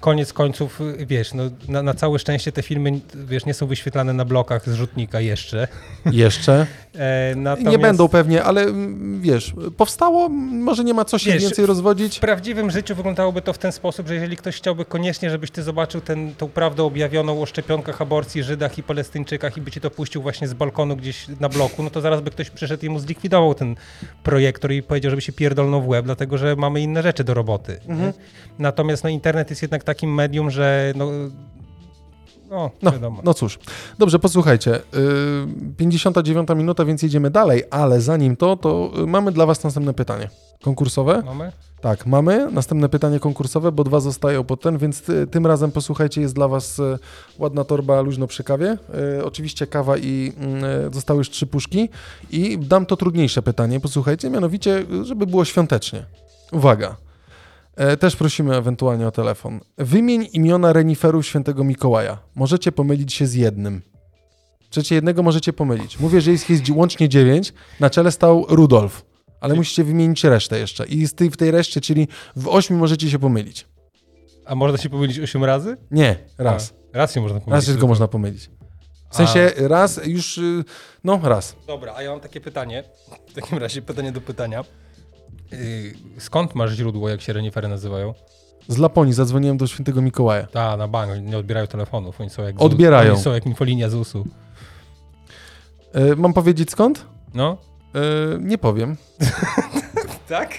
Koniec końców, wiesz, no, na, na całe szczęście te filmy, wiesz, nie są wyświetlane na blokach z rzutnika jeszcze. Jeszcze. E, Nie natomiast- będą pewnie, ale mm, wiesz, powstało, może nie ma co się Wiesz, więcej rozwodzić. W prawdziwym życiu wyglądałoby to w ten sposób, że jeżeli ktoś chciałby koniecznie, żebyś ty zobaczył ten, tą prawdę objawioną o szczepionkach, aborcji, Żydach i Palestyńczykach i by ci to puścił właśnie z balkonu gdzieś na bloku, no to zaraz by ktoś przyszedł i mu zlikwidował ten projektor i powiedział, żeby się pierdolnął w łeb, dlatego że mamy inne rzeczy do roboty. nie? Mhm. Natomiast no, internet jest jednak takim medium, że no, no, No, wiadomo. no cóż. Dobrze, posłuchajcie. Yy, 59 minuta, więc jedziemy dalej, ale zanim to, to y, mamy dla was następne pytanie. Konkursowe. Mamy? Tak, mamy. Następne pytanie konkursowe, bo dwa zostają po ten, więc ty, tym razem posłuchajcie, jest dla Was e, ładna torba luźno przy kawie. Oczywiście kawa i zostały już trzy puszki. I dam to trudniejsze pytanie, posłuchajcie, mianowicie, żeby było świątecznie. Uwaga. E, też prosimy ewentualnie o telefon. Wymień imiona reniferów świętego Mikołaja. Możecie pomylić się z jednym. Trzecie jednego możecie pomylić. Mówię, że jest, jest łącznie dziewięć. Na czele stał Rudolf. Ale musicie wymienić resztę jeszcze. I z tej, w tej reszcie, czyli w ośmiu możecie się pomylić. A można się pomylić 8 razy? Nie, raz. A, raz się można pomylić. Raz się tylko można pomylić. W sensie raz już, y, no raz. Dobra, a ja mam takie pytanie. W takim razie pytanie do pytania. Yy, skąd masz źródło, jak się renifery nazywają? Z Laponii zadzwoniłem do świętego Mikołaja. Ta, na bank, nie odbierają telefonów, oni są jak Odbierają. Oni są jak infolinia ZUS-u. Y, mam powiedzieć skąd? No? Y, nie powiem. Tak?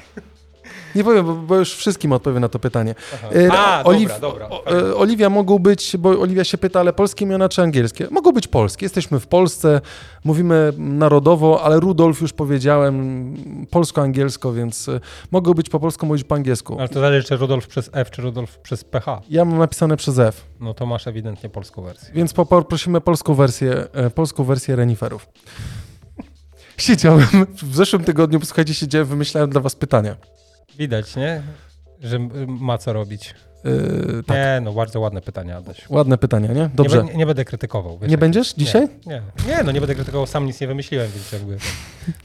Nie powiem, bo, bo już wszystkim odpowiem na to pytanie. Y, A, Oliw- dobra, dobra. y, Oliwia mogą być, bo Oliwia się pyta, ale polskie imiona czy angielskie? Mogą być polskie. Jesteśmy w Polsce, mówimy narodowo, ale Rudolf już powiedziałem polsko-angielsko, więc y, mogą być po polsku, mówić po angielsku. Ale to zależy, czy Rudolf przez F, czy Rudolf przez PH. Ja mam napisane przez F, No to masz ewidentnie polską wersję. więc poprosimy polską wersję, e, polską wersję reniferów. Siedziałem w zeszłym tygodniu, posłuchajcie, siedziałem, wymyślałem dla was pytania. Widać, nie? Że ma co robić. Yy, tak, Nie, no bardzo ładne pytania, Adaś. ładne pytania, nie? Dobrze. Nie, nie będę krytykował. Wiesz, Nie jak- będziesz dzisiaj? Nie, nie, no nie będę krytykował, sam nic nie wymyśliłem, więc jakby,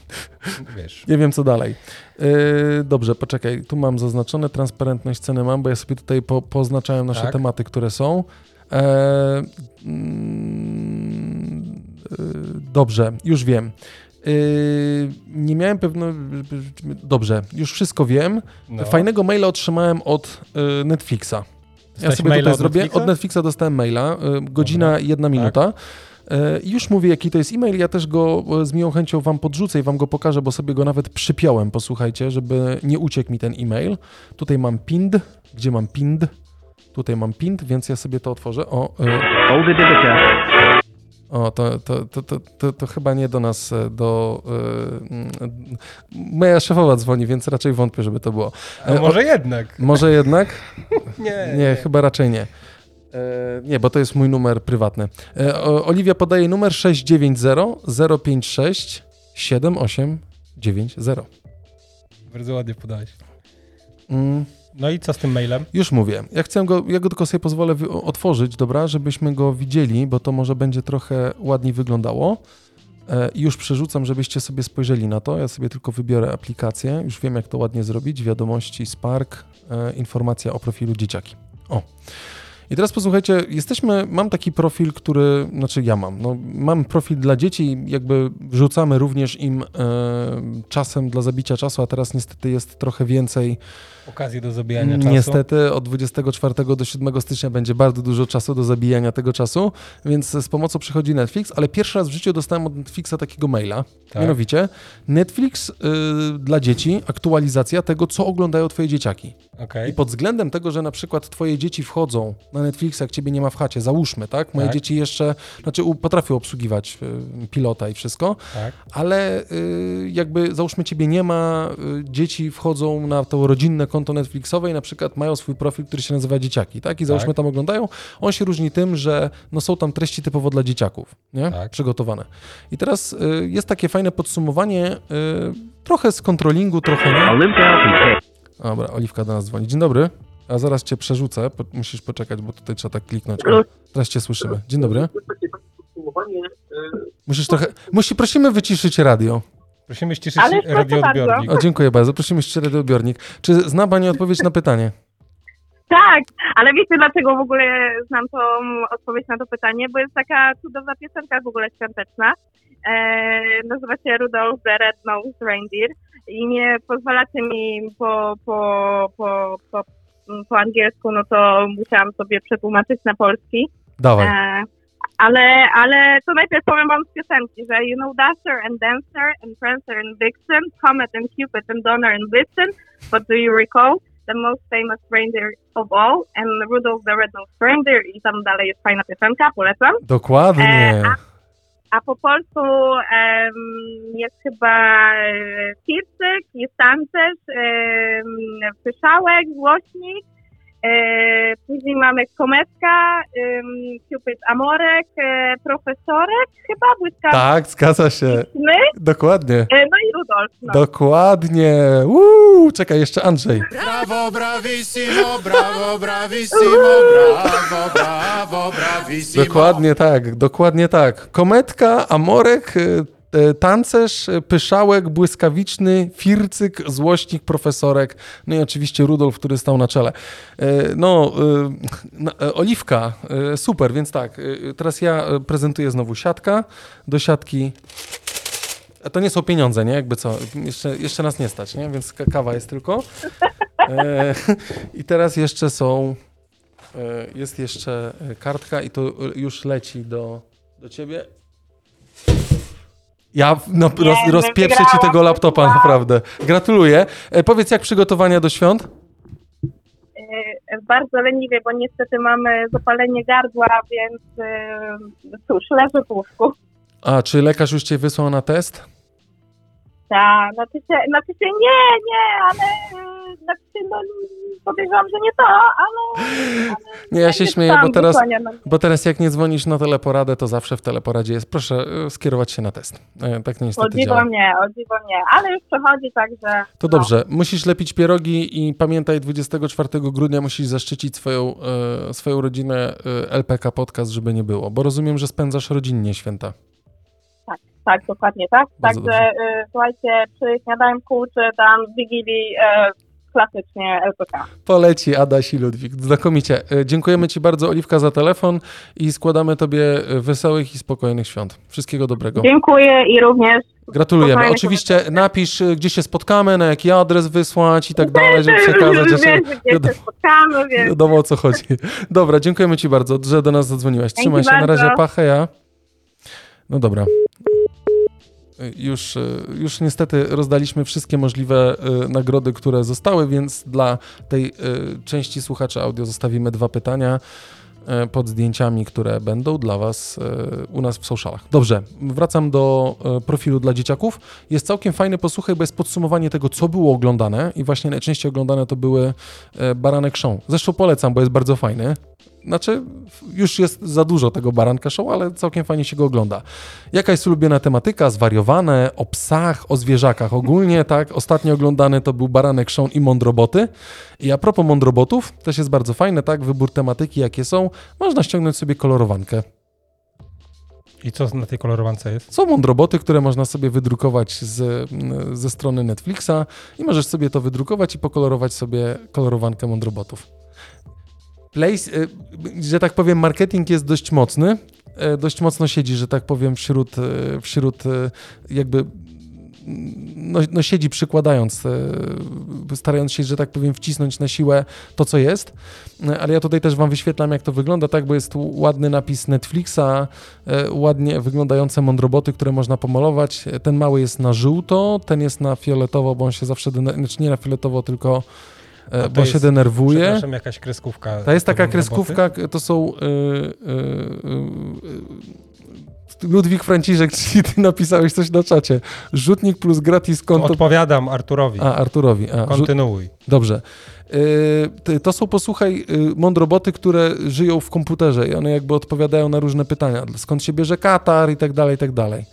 wiesz. Nie wiem, co dalej. Yy, dobrze, poczekaj. Tu mam zaznaczone transparentność ceny mam, bo ja sobie tutaj po, poznaczałem nasze Tak. tematy, które są. E, mm, yy, dobrze, już wiem. Yy, nie miałem pewno. Dobrze, już wszystko wiem. No. Fajnego maila otrzymałem od yy, Netflixa. Ja Dostałeś sobie maila tutaj od zrobię. Netflixa? Od Netflixa dostałem maila, y, godzina, jedna minuta. Y, i Już mówię, jaki to jest e-mail. Ja też go z miłą chęcią wam podrzucę i wam go pokażę, bo sobie go nawet przypiąłem, posłuchajcie, żeby nie uciekł mi ten e-mail. Tutaj mam pind. Gdzie mam pind? Tutaj mam pind, więc ja sobie to otworzę. O, y, o to, to, to, to, to, chyba nie do nas, e, do... y, mm, moja szefowa dzwoni, więc raczej wątpię, żeby to było. A E, może jednak? Może jednak? Nie, Nie, chyba raczej nie. Nie, bo to jest mój numer prywatny. O, Oliwia podaje numer 690 056 7890. Bardzo ładnie podałeś. Mm, No i co z tym mailem? już mówię. Ja chcę go, ja go tylko sobie pozwolę otworzyć, dobra, żebyśmy go widzieli, bo to może będzie trochę ładniej wyglądało. E, I już przerzucam, żebyście sobie spojrzeli na to. Ja sobie tylko wybiorę aplikację. Już wiem, jak to ładnie zrobić. Wiadomości Spark, e, informacja o profilu dzieciaki. O. I teraz posłuchajcie, jesteśmy, mam taki profil, który, znaczy ja mam, no, mam profil dla dzieci, jakby wrzucamy również im e, czasem dla zabicia czasu, a teraz niestety jest trochę więcej Okazję do zabijania czasu? Niestety od 24 do 7 stycznia będzie bardzo dużo czasu do zabijania tego czasu, więc z pomocą przychodzi Netflix, ale pierwszy raz w życiu dostałem od Netflixa takiego maila, Tak. mianowicie Netflix y, dla dzieci, aktualizacja tego, co oglądają twoje dzieciaki. Okej. I pod względem tego, że na przykład twoje dzieci wchodzą na Netflixa, jak ciebie nie ma w chacie, załóżmy, tak? Moje Tak. dzieci jeszcze, znaczy potrafią obsługiwać y, pilota i wszystko, Tak. ale y, jakby załóżmy ciebie nie ma, dzieci wchodzą na to rodzinne konto Netflixowe i na przykład mają swój profil, który się nazywa Dzieciaki, tak? I załóżmy Tak. tam oglądają. On się różni tym, że no, są tam treści typowo dla dzieciaków, nie? Tak. Przygotowane. I teraz y, jest takie fajne podsumowanie, y, trochę z kontrolingu, trochę nie. Dobra, Oliwka do nas dzwoni. Dzień dobry. A zaraz cię przerzucę, po, musisz poczekać, bo tutaj trzeba tak kliknąć. O, teraz cię słyszymy. Dzień dobry. Musisz trochę. Musi, prosimy wyciszyć radio. Prosimy ściszyć Ale radioodbiornik. O, dziękuję bardzo. Prosimy jeszcze radioodbiornik. Czy zna Pani odpowiedź na pytanie? Tak, ale wiecie dlaczego w ogóle znam tą odpowiedź na to pytanie? Bo jest taka cudowna piosenka w ogóle świąteczna. E, nazywa się Rudolph the Red-Nosed Reindeer i nie pozwalacie mi po, po, po, po, po angielsku, no to musiałam sobie przetłumaczyć na polski. Dawaj. E, ale, ale to najpierw powiem wam z piosenki, że you know Dasher and Dancer and Prancer and Vixen, Comet and Cupid and Donner and Blitzen, but do you recall the most famous reindeer of all and Rudolph the Red-Nosed Reindeer i tam dalej jest fajna piosenka, polecam. Dokładnie. E, a po polsku em, jest chyba e, Fircyk, jest tancerz, em, Pyszałek, Głośnik, e, później mamy Kometka, Cupid Amorek, e, Profesorek chyba, Błyskawiczny, Tak, zgadza się. Dokładnie. e, no i Rudolf. No. Dokładnie. Uuu, czekaj, jeszcze Andrzej. Brawo, bravissimo, brawo, bravissimo, brawo, brawo, bravissimo. Dokładnie tak, dokładnie tak. Kometka, Amorek, y, tancerz, y, pyszałek, błyskawiczny, fircyk, złośnik, profesorek, no i oczywiście Rudolf, który stał na czele. Y, No, Oliwka, super, więc tak, teraz ja prezentuję znowu siatka. Do siatki to nie są pieniądze, nie? Jakby co, jeszcze, jeszcze nas nie stać, nie? Więc ka- kawa jest tylko. E, I teraz jeszcze są, e, jest jeszcze e, kartka i to e, już leci do, do ciebie. Ja no, roz, no rozpieprzę ci tego laptopa, naprawdę. Gratuluję. E, powiedz, jak przygotowania do świąt? E, Bardzo leniwie, bo niestety mamy zapalenie gardła, więc e, cóż, leżę w łóżku. A, czy lekarz już cię wysłał na test? Tak, znaczy się, znaczy się nie, nie, ale znaczy no, podejrzewam, że nie to, ale... Nie, ja się śmieję, bo teraz, na- bo teraz jak nie dzwonisz na teleporadę, to zawsze w teleporadzie jest, proszę e, skierować się na test. E, Tak O niestety dziwo działa. nie, o dziwo nie, ale już przechodzi, także... To no. dobrze, musisz lepić pierogi i pamiętaj, 24 grudnia musisz zaszczycić swoją, e, swoją rodzinę e, LPK Podcast, żeby nie było, bo rozumiem, że spędzasz rodzinnie święta. Tak, dokładnie tak. Bardzo Także y, słuchajcie, przy śniadanku czy tam w Wigilii y, klasycznie LPK. Poleci Adaś i Ludwik, znakomicie. E, Dziękujemy Ci bardzo, Oliwka, za telefon i składamy Tobie e, wesołych i spokojnych świąt. Wszystkiego dobrego. Dziękuję i również Gratulujemy. Oczywiście napisz, e, gdzie się spotkamy, na jaki adres wysłać i tak dalej, żeby przekazać. Wiesz, się wiadomo, spotkamy, więc wiadomo o co chodzi. Dobra, dziękujemy Ci bardzo, że do nas zadzwoniłaś. Dzięki Trzymaj się, na bardzo. razie, pacheja. No dobra. Już, już niestety rozdaliśmy wszystkie możliwe e, nagrody, które zostały, więc dla tej e, części słuchaczy audio zostawimy dwa pytania e, pod zdjęciami, które będą dla Was u nas w socialach. Dobrze, wracam do profilu dla dzieciaków. Jest całkiem fajny, posłuchaj, bo jest podsumowanie tego, co było oglądane i właśnie najczęściej oglądane to były Baranek Show. Zresztą polecam, bo jest bardzo fajny. Znaczy, już jest za dużo tego baranka show, ale całkiem fajnie się go ogląda. Jaka jest ulubiona tematyka? Zwariowane, o psach, o zwierzakach ogólnie, tak? Ostatnio oglądany to był Baranek Show i Mądroboty. I a propos Mądrobotów, też jest bardzo fajne, tak? Wybór tematyki, jakie są. Można ściągnąć sobie kolorowankę. I co na tej kolorowance jest? Są mądroboty, które można sobie wydrukować z, ze strony Netflixa i możesz sobie to wydrukować i pokolorować sobie kolorowankę mądrobotów. Place, y, że tak powiem, marketing jest dość mocny. y, Dość mocno siedzi, że tak powiem, wśród, y, wśród y, jakby no, no siedzi przykładając, starając się, że tak powiem, wcisnąć na siłę to, co jest. Ale ja tutaj też wam wyświetlam, jak to wygląda, tak, bo jest ładny napis Netflixa, ładnie wyglądające mądroboty, które można pomalować. Ten mały jest na żółto, ten jest na fioletowo, bo on się zawsze, znaczy nie na fioletowo, tylko to bo się jest, denerwuje. Przepraszam, jakaś kreskówka. To jest taka roboty? kreskówka, k- to są. y, y, Ludwik Franciszek, czyli ty napisałeś coś na czacie. Rzutnik plus gratis To konto. Odpowiadam Arturowi. A, Arturowi. A, rzut... Kontynuuj. Dobrze. Y, ty- To są, posłuchaj, y, mądroboty, które żyją w komputerze i one jakby odpowiadają na różne pytania. Skąd się bierze Katar i tak dalej, i tak dalej.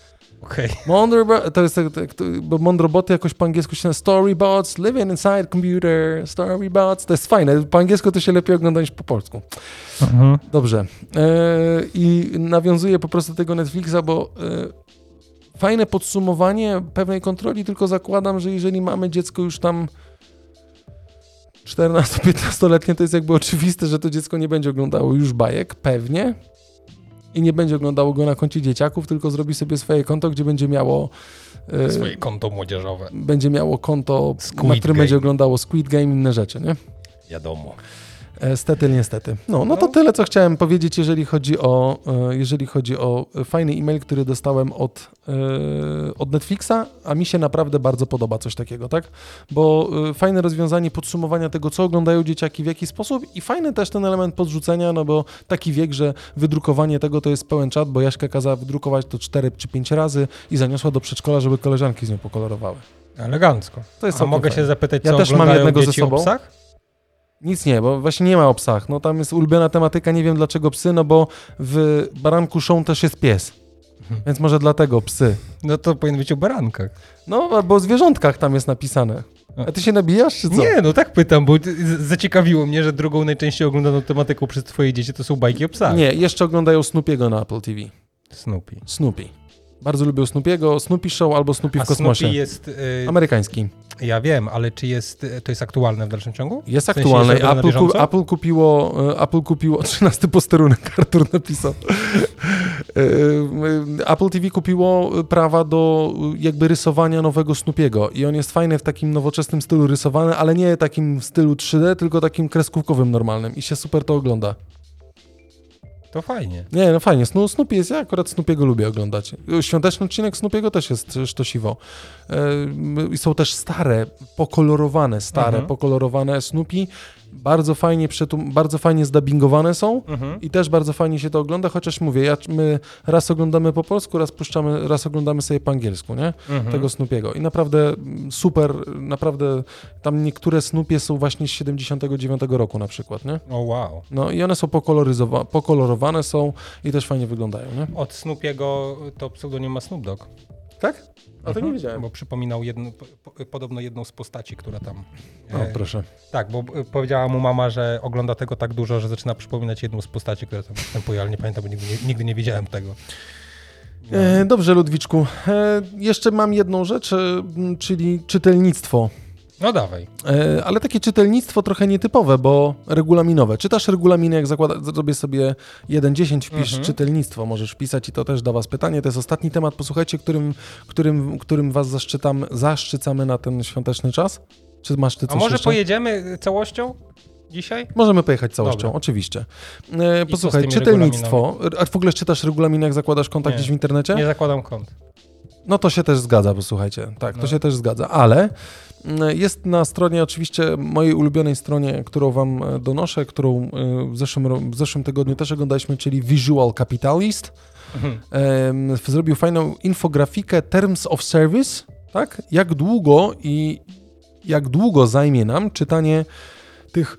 Okej. Mądrobo- to jest tak, tak, bo mądroboty jakoś po angielsku się nazywa storybots, living inside computer, storybots. To jest fajne. Po angielsku to się lepiej ogląda niż po polsku. Mhm. Dobrze. E, I nawiązuję po prostu do tego Netflixa, bo e, fajne podsumowanie pewnej kontroli, tylko zakładam, że jeżeli mamy dziecko już tam 14-15-letnie, to jest jakby oczywiste, że to dziecko nie będzie oglądało już bajek, pewnie. I nie będzie oglądało go na koncie dzieciaków, tylko zrobi sobie swoje konto, gdzie będzie miało e, Swoje konto młodzieżowe. będzie miało konto, Squid na którym Game. będzie oglądało Squid Game i inne rzeczy, nie? Wiadomo. Stety, niestety. No, no to No. tyle, co chciałem powiedzieć, jeżeli chodzi o, e, jeżeli chodzi o fajny e-mail, który dostałem od, e, od Netflixa, a mi się naprawdę bardzo podoba coś takiego, tak? Bo e, fajne rozwiązanie podsumowania tego, co oglądają dzieciaki, w jaki sposób i fajny też ten element podrzucenia, no bo taki wiek, że wydrukowanie tego to jest pełen czat, bo Jaśka kazała wydrukować to 4 czy 5 razy i zaniosła do przedszkola, żeby koleżanki z nią pokolorowały. Elegancko. To jest A mogę fajne. się zapytać, Ja co też mam jednego ze dzieci o sobą. psach? Nic nie, bo właśnie nie ma o psach. No tam jest ulubiona tematyka, nie wiem dlaczego psy, no bo w Baranku Show też jest pies. Mhm. Więc może dlatego psy. No to powinien być o barankach. No, albo o zwierzątkach tam jest napisane. A ty się nabijasz, czy co? Nie, no tak pytam, bo zaciekawiło mnie, że drugą najczęściej oglądaną tematyką przez twoje dzieci to są bajki o psach. Nie, jeszcze oglądają Snoopiego na Apple TV. Snoopy. Snoopy. Bardzo lubię Snoopiego, Snoopy Show albo Snoopy A w kosmosie. Snoopy jest... y, Amerykański. ja wiem, ale czy jest, y, to jest aktualne w dalszym ciągu? Jest W sensie aktualny. jest Apple, ku? Apple kupiło, e, Apple kupiło 13 posterunek, Artur napisał. E, Apple TV kupiło prawa do jakby rysowania nowego Snoopiego i on jest fajny w takim nowoczesnym stylu rysowany, ale nie takim w stylu 3D, tylko takim kreskówkowym normalnym i się super to ogląda. To fajnie. Nie, no fajnie. Sno- Snoopy jest, ja akurat Snoopiego lubię oglądać. Świąteczny odcinek Snoopiego też jest sztosiwo. E, I są też stare, pokolorowane, stare, Mhm. pokolorowane Snoopy. Bardzo fajnie, przetum- bardzo fajnie zdubbingowane są Mhm. i też bardzo fajnie się to ogląda, chociaż mówię, ja, my raz oglądamy po polsku, raz puszczamy, raz oglądamy sobie po angielsku, nie? Mhm. Tego Snoopiego. I naprawdę mm, super, naprawdę tam niektóre Snoopie są właśnie z 79 roku na przykład, nie? O wow. No i one są pokoloryzowa- pokolorowane są i też fajnie wyglądają, nie? Od Snoopiego to pseudonim ma Snoop Dogg. Tak? A to Mhm. nie wiedziałem. Bo przypominał jedno, po, po, podobno jedną z postaci, która tam... O, e, proszę. Tak, bo e, powiedziała mu mama, że ogląda tego tak dużo, że zaczyna przypominać jedną z postaci, która tam występuje, ale nie pamiętam, bo nigdy nie, nigdy nie widziałem tego. E, dobrze, Ludwiczku. E, jeszcze mam jedną rzecz, e, czyli czytelnictwo. No dawaj. E, ale takie czytelnictwo trochę nietypowe, bo regulaminowe. Czytasz regulaminy, jak zakłada, zrobię sobie 1.10, wpisz Mhm. czytelnictwo, możesz wpisać i to też da was pytanie. To jest ostatni temat, posłuchajcie, którym, którym, którym was zaszczytam, zaszczycamy na ten świąteczny czas. Czy masz ty A coś może jeszcze? pojedziemy całością dzisiaj? Możemy pojechać całością, Dobra. oczywiście. E, posłuchaj, czytelnictwo. A w ogóle czytasz regulamin, jak zakładasz kontakt Nie. gdzieś w internecie? Nie zakładam kont. No to się też zgadza, posłuchajcie. Tak, to No. się też zgadza, ale jest na stronie, oczywiście mojej ulubionej stronie, którą wam e, donoszę, którą e, w zeszłym, w zeszłym tygodniu też oglądaliśmy, czyli Visual Capitalist. Mhm. Zrobił fajną infografikę Terms of Service, tak? Jak długo i jak długo zajmie nam czytanie tych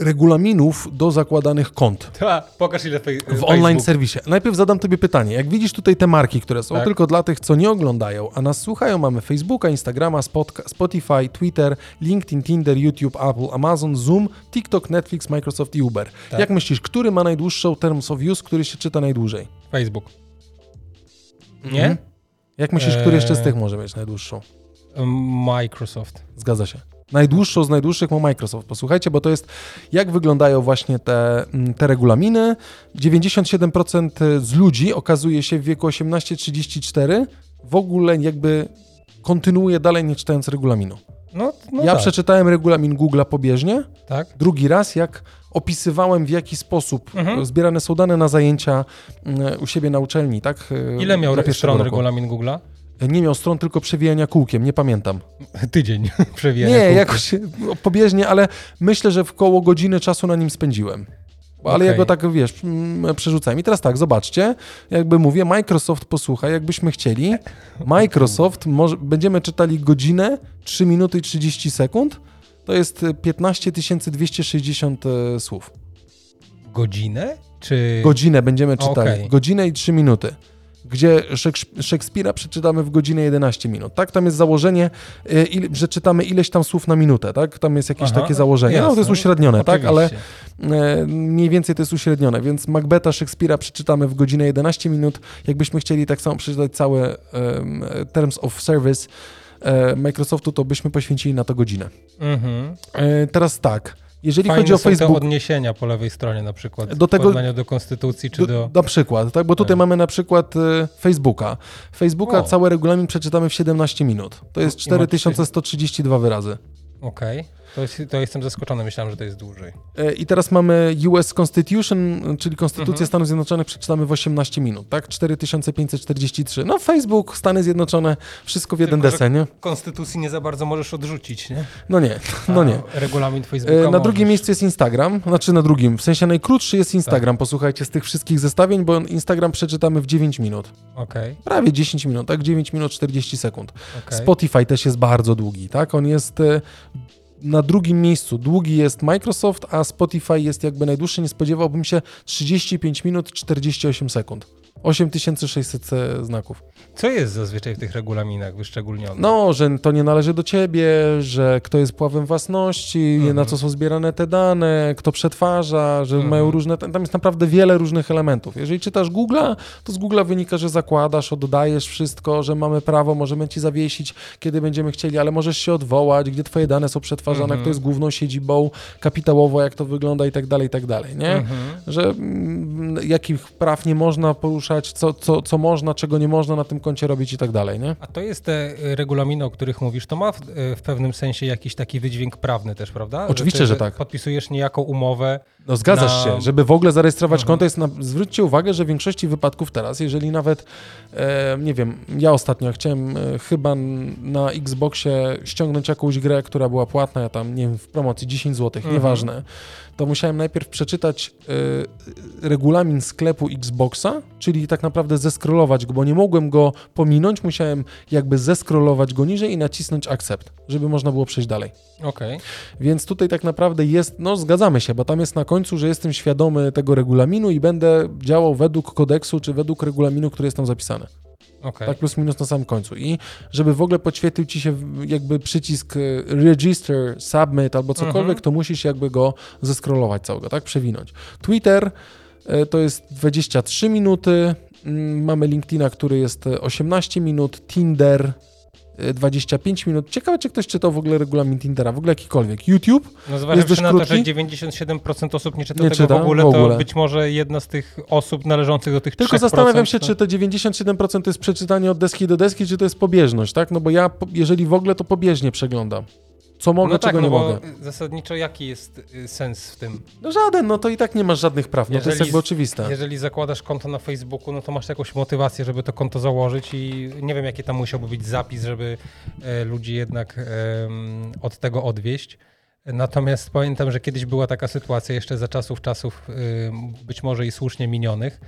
regulaminów do zakładanych kont Ta, pokaż ile fej- w online serwisie. Najpierw zadam tobie pytanie. Jak widzisz tutaj te marki, które są Tak. tylko dla tych, co nie oglądają, a nas słuchają, mamy Facebooka, Instagrama, Spotka- Spotify, Twitter, LinkedIn, Tinder, YouTube, Apple, Amazon, Zoom, TikTok, Netflix, Microsoft i Uber. Tak. Jak myślisz, który ma najdłuższą Terms of Use, który się czyta najdłużej? Facebook. Nie? Mhm. Jak myślisz, który jeszcze z Eee. tych może mieć najdłuższą? Microsoft. Zgadza się. Najdłuższą z najdłuższych ma Microsoft. Posłuchajcie, bo to jest jak wyglądają właśnie te, mm, te regulaminy. 97% z ludzi okazuje się w wieku 18-34 w ogóle jakby kontynuuje dalej nie czytając regulaminu. No, no ja tak. przeczytałem regulamin Google'a pobieżnie, tak. drugi raz jak opisywałem w jaki sposób Mhm. zbierane są dane na zajęcia mm, u siebie na uczelni, tak? Ile miał stron roku. regulamin Google'a? Nie miał stron, tylko przewijania kółkiem, nie pamiętam. Tydzień przewijania Nie, kółka. jakoś no, pobieżnie, ale myślę, że w koło godziny czasu na nim spędziłem. Ale Okej. ja go tak, wiesz, przerzucałem. I teraz tak, zobaczcie, jakby mówię, Microsoft, posłuchaj, jakbyśmy chcieli, Microsoft, może, będziemy czytali godzinę, 3 minuty i 30 sekund, to jest e, 15 260 e, słów. Godzinę? Czy... Godzinę będziemy czytali, Okej. godzinę i 3 minuty. Gdzie Szeks- Szekspira przeczytamy w godzinę 11 minut, tak? Tam jest założenie, ile, że czytamy ileś tam słów na minutę, tak? Tam jest jakieś Aha, takie założenie. No to jest jasne. uśrednione, tak? Ale Oczywiście. e, mniej więcej to jest uśrednione, więc Macbeta Szekspira przeczytamy w godzinę 11 minut. Jakbyśmy chcieli tak samo przeczytać cały em, Terms of Service e, Microsoftu, to byśmy poświęcili na to godzinę. Mhm. E, teraz tak, jeżeli Fajne chodzi o są te Facebook... odniesienia po lewej stronie na przykład. Do tego- do konstytucji czy Do, do... Na przykład, tak? Bo tutaj Tak. mamy na przykład e, Facebooka. Facebooka O. cały regulamin przeczytamy w 17 minut. To jest I ma 4132 wyrazy. Okej. To, jest, to jestem zaskoczony, myślałem, że to jest dłużej. E, I teraz mamy US Constitution, czyli Konstytucję Mhm. Stanów Zjednoczonych, przeczytamy w 18 minut, tak? 4543. No Facebook, Stany Zjednoczone, wszystko w jeden Tylko, desen, nie? Konstytucji nie za bardzo możesz odrzucić, nie? No nie, no nie. A Regulamin Facebooka E, Na możesz. drugim miejscu jest Instagram, znaczy na drugim, w sensie najkrótszy jest Instagram, posłuchajcie z tych wszystkich zestawień, bo Instagram przeczytamy w 9 minut. Okej, Prawie 10 minut, tak? 9 minut 40 sekund. okej. Spotify też jest bardzo długi, tak? On jest e, na drugim miejscu. Długi jest Microsoft, a Spotify jest jakby najdłuższy. Nie spodziewałbym się 35 minut 48 sekund. 8600 znaków. Co jest zazwyczaj w tych regulaminach wyszczególnione? No, że to nie należy do ciebie, że kto jest pławem własności, Mhm. na co są zbierane te dane, kto przetwarza, że Mhm. mają różne. Tam jest naprawdę wiele różnych elementów. Jeżeli czytasz Google'a, to z Google'a wynika, że zakładasz, oddajesz wszystko, że mamy prawo, możemy ci zawiesić, kiedy będziemy chcieli, ale możesz się odwołać, gdzie twoje dane są przetwarzane, Mhm. kto jest główną siedzibą kapitałowo, jak to wygląda i tak dalej, i tak dalej, nie? Mhm. że mm, jakich praw nie można co, co, co można, czego nie można na tym koncie robić i tak dalej, nie? A to jest te y, regulaminy, o których mówisz, to ma w, y, w pewnym sensie jakiś taki wydźwięk prawny też, prawda? Oczywiście, ty że tak. Podpisujesz niejaką umowę. No zgadzasz Na- się, żeby w ogóle zarejestrować Mhm. konto jest, na, zwróćcie uwagę, że w większości wypadków teraz, jeżeli nawet, e, nie wiem, ja ostatnio chciałem e, chyba na Xboxie ściągnąć jakąś grę, która była płatna, ja tam, nie wiem, w promocji 10 zł, Mhm. nieważne, to musiałem najpierw przeczytać e, regulamin sklepu Xboxa, czyli tak naprawdę zeskrolować go, bo nie mogłem go pominąć, musiałem jakby zeskrolować go niżej i nacisnąć accept, żeby można było przejść dalej. Okej. Więc tutaj tak naprawdę jest, no zgadzamy się, bo tam jest na końcu, że jestem świadomy tego regulaminu i będę działał według kodeksu czy według regulaminu, który jest tam zapisany. Okej. Tak plus minus na samym końcu. I żeby w ogóle podświetlił ci się jakby przycisk e, register, submit albo cokolwiek, Mhm. to musisz jakby go zeskrolować całego, tak? Przewinąć. Twitter e, to jest 23 minuty. Mm, Mamy LinkedIna, który jest e, 18 minut. Tinder 25 minut. Ciekawe, czy ktoś czytał w ogóle regulamin Tindera, w ogóle jakikolwiek. YouTube No jest dość na to, że krótki? 97% osób nie czyta Nie tego czyta w, ogóle, w ogóle. to być może jedna z tych osób należących do tych Tylko 3%, zastanawiam się, to- czy to 97% to jest przeczytanie od deski do deski, czy to jest pobieżność, tak? No bo ja, jeżeli w ogóle, to pobieżnie przeglądam. Co mogę, no tak, czego no nie bo mogę. zasadniczo jaki jest y, sens w tym? No żaden, no to i tak nie masz żadnych praw, no to jest Jeżeli jakby oczywiste. Jeżeli zakładasz konto na Facebooku, no to masz jakąś motywację, żeby to konto założyć i nie wiem, jaki tam musiałby być zapis, żeby e, ludzi jednak em, od tego odwieść. Natomiast pamiętam, że kiedyś była taka sytuacja jeszcze za czasów czasów, ym, być może i słusznie minionych,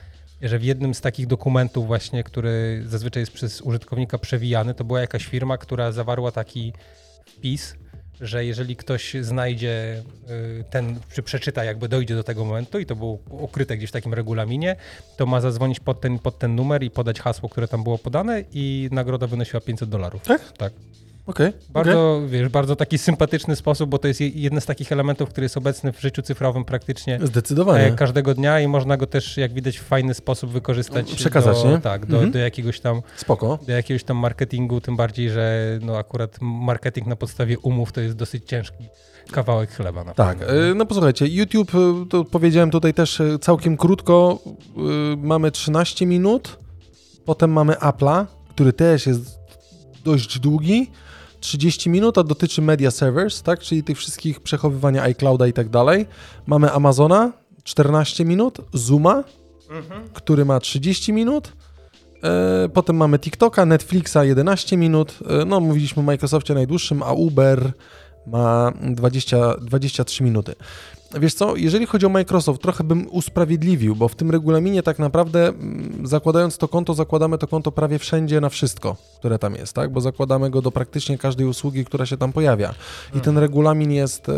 że w jednym z takich dokumentów właśnie, który zazwyczaj jest przez użytkownika przewijany, to była jakaś firma, która zawarła taki wpis, że jeżeli ktoś znajdzie y, ten, czy przeczyta, jakby dojdzie do tego momentu i to było ukryte gdzieś w takim regulaminie, to ma zadzwonić pod ten, pod ten numer i podać hasło, które tam było podane i nagroda wynosiła 500 dolarów. Tak? Tak. Okej. Bardzo, wiesz, bardzo taki sympatyczny sposób, bo to jest je- jeden z takich elementów, który jest obecny w życiu cyfrowym praktycznie Zdecydowanie. e, każdego dnia i można go też, jak widać, w fajny sposób wykorzystać. Przekazać, do, nie? Tak, do, Mhm. do jakiegoś tam Spoko. do jakiegoś tam marketingu, tym bardziej, że no akurat marketing na podstawie umów to jest dosyć ciężki kawałek chleba. Na Tak, pewno. e, no posłuchajcie, YouTube, e, to powiedziałem tutaj też całkiem krótko, mamy 13 minut, potem mamy Apple'a, który też jest dość długi, 30 minut, a dotyczy media servers, tak, czyli tych wszystkich przechowywania iClouda i tak dalej. Mamy Amazona, 14 minut, Zooma, który ma 30 minut, E, Potem mamy TikToka, Netflixa 11 minut. E, No, mówiliśmy o Microsoftie najdłuższym, a Uber ma 20, 23 minuty. Wiesz co, jeżeli chodzi o Microsoft, trochę bym usprawiedliwił, bo w tym regulaminie tak naprawdę mm, zakładając to konto, zakładamy to konto prawie wszędzie na wszystko, które tam jest, tak? Bo zakładamy go do praktycznie każdej usługi, która się tam pojawia. I ten regulamin jest, e,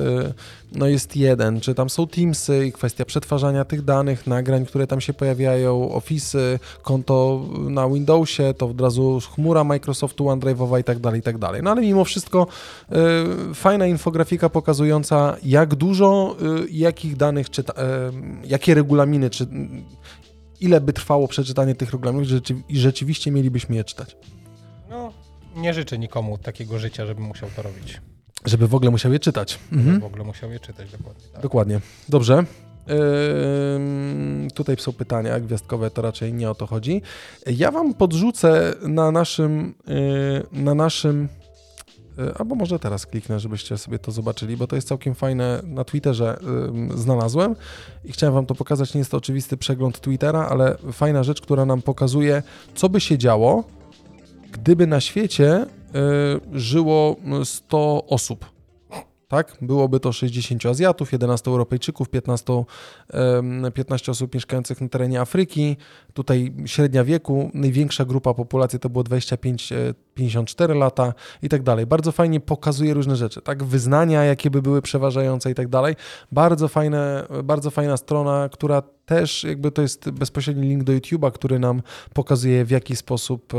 no jest jeden, czy tam są Teamsy i kwestia przetwarzania tych danych, nagrań, które tam się pojawiają, Office'y, konto na Windowsie, to od razu chmura Microsoftu OneDrive'owa i tak dalej, i tak dalej. No ale mimo wszystko e, fajna infografika pokazująca jak dużo i jakich danych czyta, jakie regulaminy, czy ile by trwało przeczytanie tych regulaminów i rzeczywiście mielibyśmy je czytać. No, nie życzę nikomu takiego życia, żeby musiał to robić. Żeby w ogóle musiał je czytać. Mhm. w ogóle musiał je czytać dokładnie. Tak. Dokładnie. Dobrze. Ym, tutaj są pytania gwiazdkowe, to raczej nie o to chodzi. Ja wam podrzucę na naszym, yy, na naszym albo może teraz kliknę, żebyście sobie to zobaczyli, bo to jest całkiem fajne. Na Twitterze znalazłem i chciałem wam to pokazać. Nie jest to oczywisty przegląd Twittera, ale fajna rzecz, która nam pokazuje, co by się działo, gdyby na świecie y, żyło 100 osób. Tak? Byłoby to 60 Azjatów, 11 Europejczyków, 15, em, 15 osób mieszkających na terenie Afryki. Tutaj średnia wieku, największa grupa populacji to było 25-54 lata i tak dalej. Bardzo fajnie pokazuje różne rzeczy, tak? Wyznania, jakie by były przeważające i tak dalej. Bardzo, fajne, bardzo fajna strona, która też jakby to jest bezpośredni link do YouTube'a, który nam pokazuje w jaki sposób, e,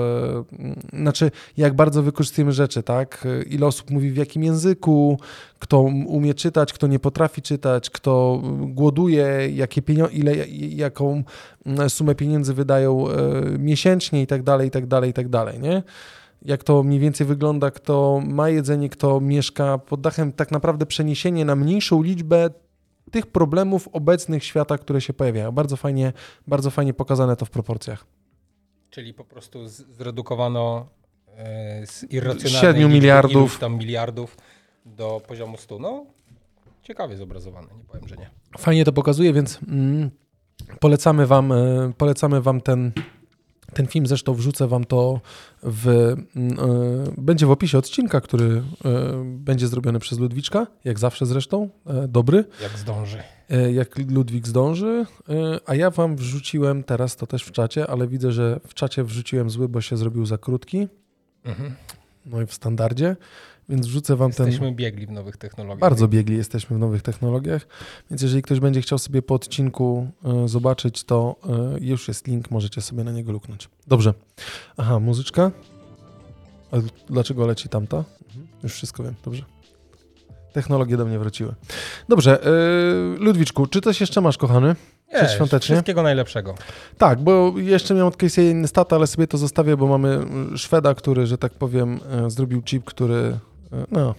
znaczy jak bardzo wykorzystujemy rzeczy, tak? Ile osób mówi w jakim języku, kto umie czytać, kto nie potrafi czytać, kto głoduje, jakie ile, jaką sumę pieniędzy wydają e, miesięcznie i tak dalej, i tak dalej, i tak dalej, nie? Jak to mniej więcej wygląda, kto ma jedzenie, kto mieszka pod dachem, tak naprawdę przeniesienie na mniejszą liczbę tych problemów obecnych świata, które się pojawiają. Bardzo fajnie, bardzo fajnie pokazane to w proporcjach. Czyli po prostu zredukowano e, z Siedmiu liczby miliardów. iluś tam miliardów do poziomu 100. No, ciekawie zobrazowane, nie powiem, że nie. Fajnie to pokazuje, więc mm, polecamy wam, e, polecamy wam ten, ten film. Zresztą wrzucę wam to w, mm, e, będzie w opisie odcinka, który e, będzie zrobiony przez Ludwiczka, jak zawsze zresztą, e, dobry. Jak zdąży. Jak Ludwik zdąży, a ja wam wrzuciłem teraz to też w czacie, ale widzę, że w czacie wrzuciłem zły, bo się zrobił za krótki, Mhm. no i w standardzie, więc wrzucę wam ten... Jesteśmy biegli w nowych technologiach. Bardzo biegli jesteśmy w nowych technologiach, więc jeżeli ktoś będzie chciał sobie po odcinku e, zobaczyć, to e, już jest link, możecie sobie na niego luknąć. Dobrze. Aha, muzyczka. A dlaczego leci tamta? Mhm. Już wszystko wiem, dobrze. Technologie do mnie wróciły. Dobrze, e, Ludwiczku, czy coś jeszcze masz, kochany? Nie, przedświątecznie? Wszystkiego najlepszego. Tak, bo jeszcze miałem od Casey'a inny stat, ale sobie to zostawię, bo mamy y, Szweda, który, że tak powiem, zrobił chip, który, no,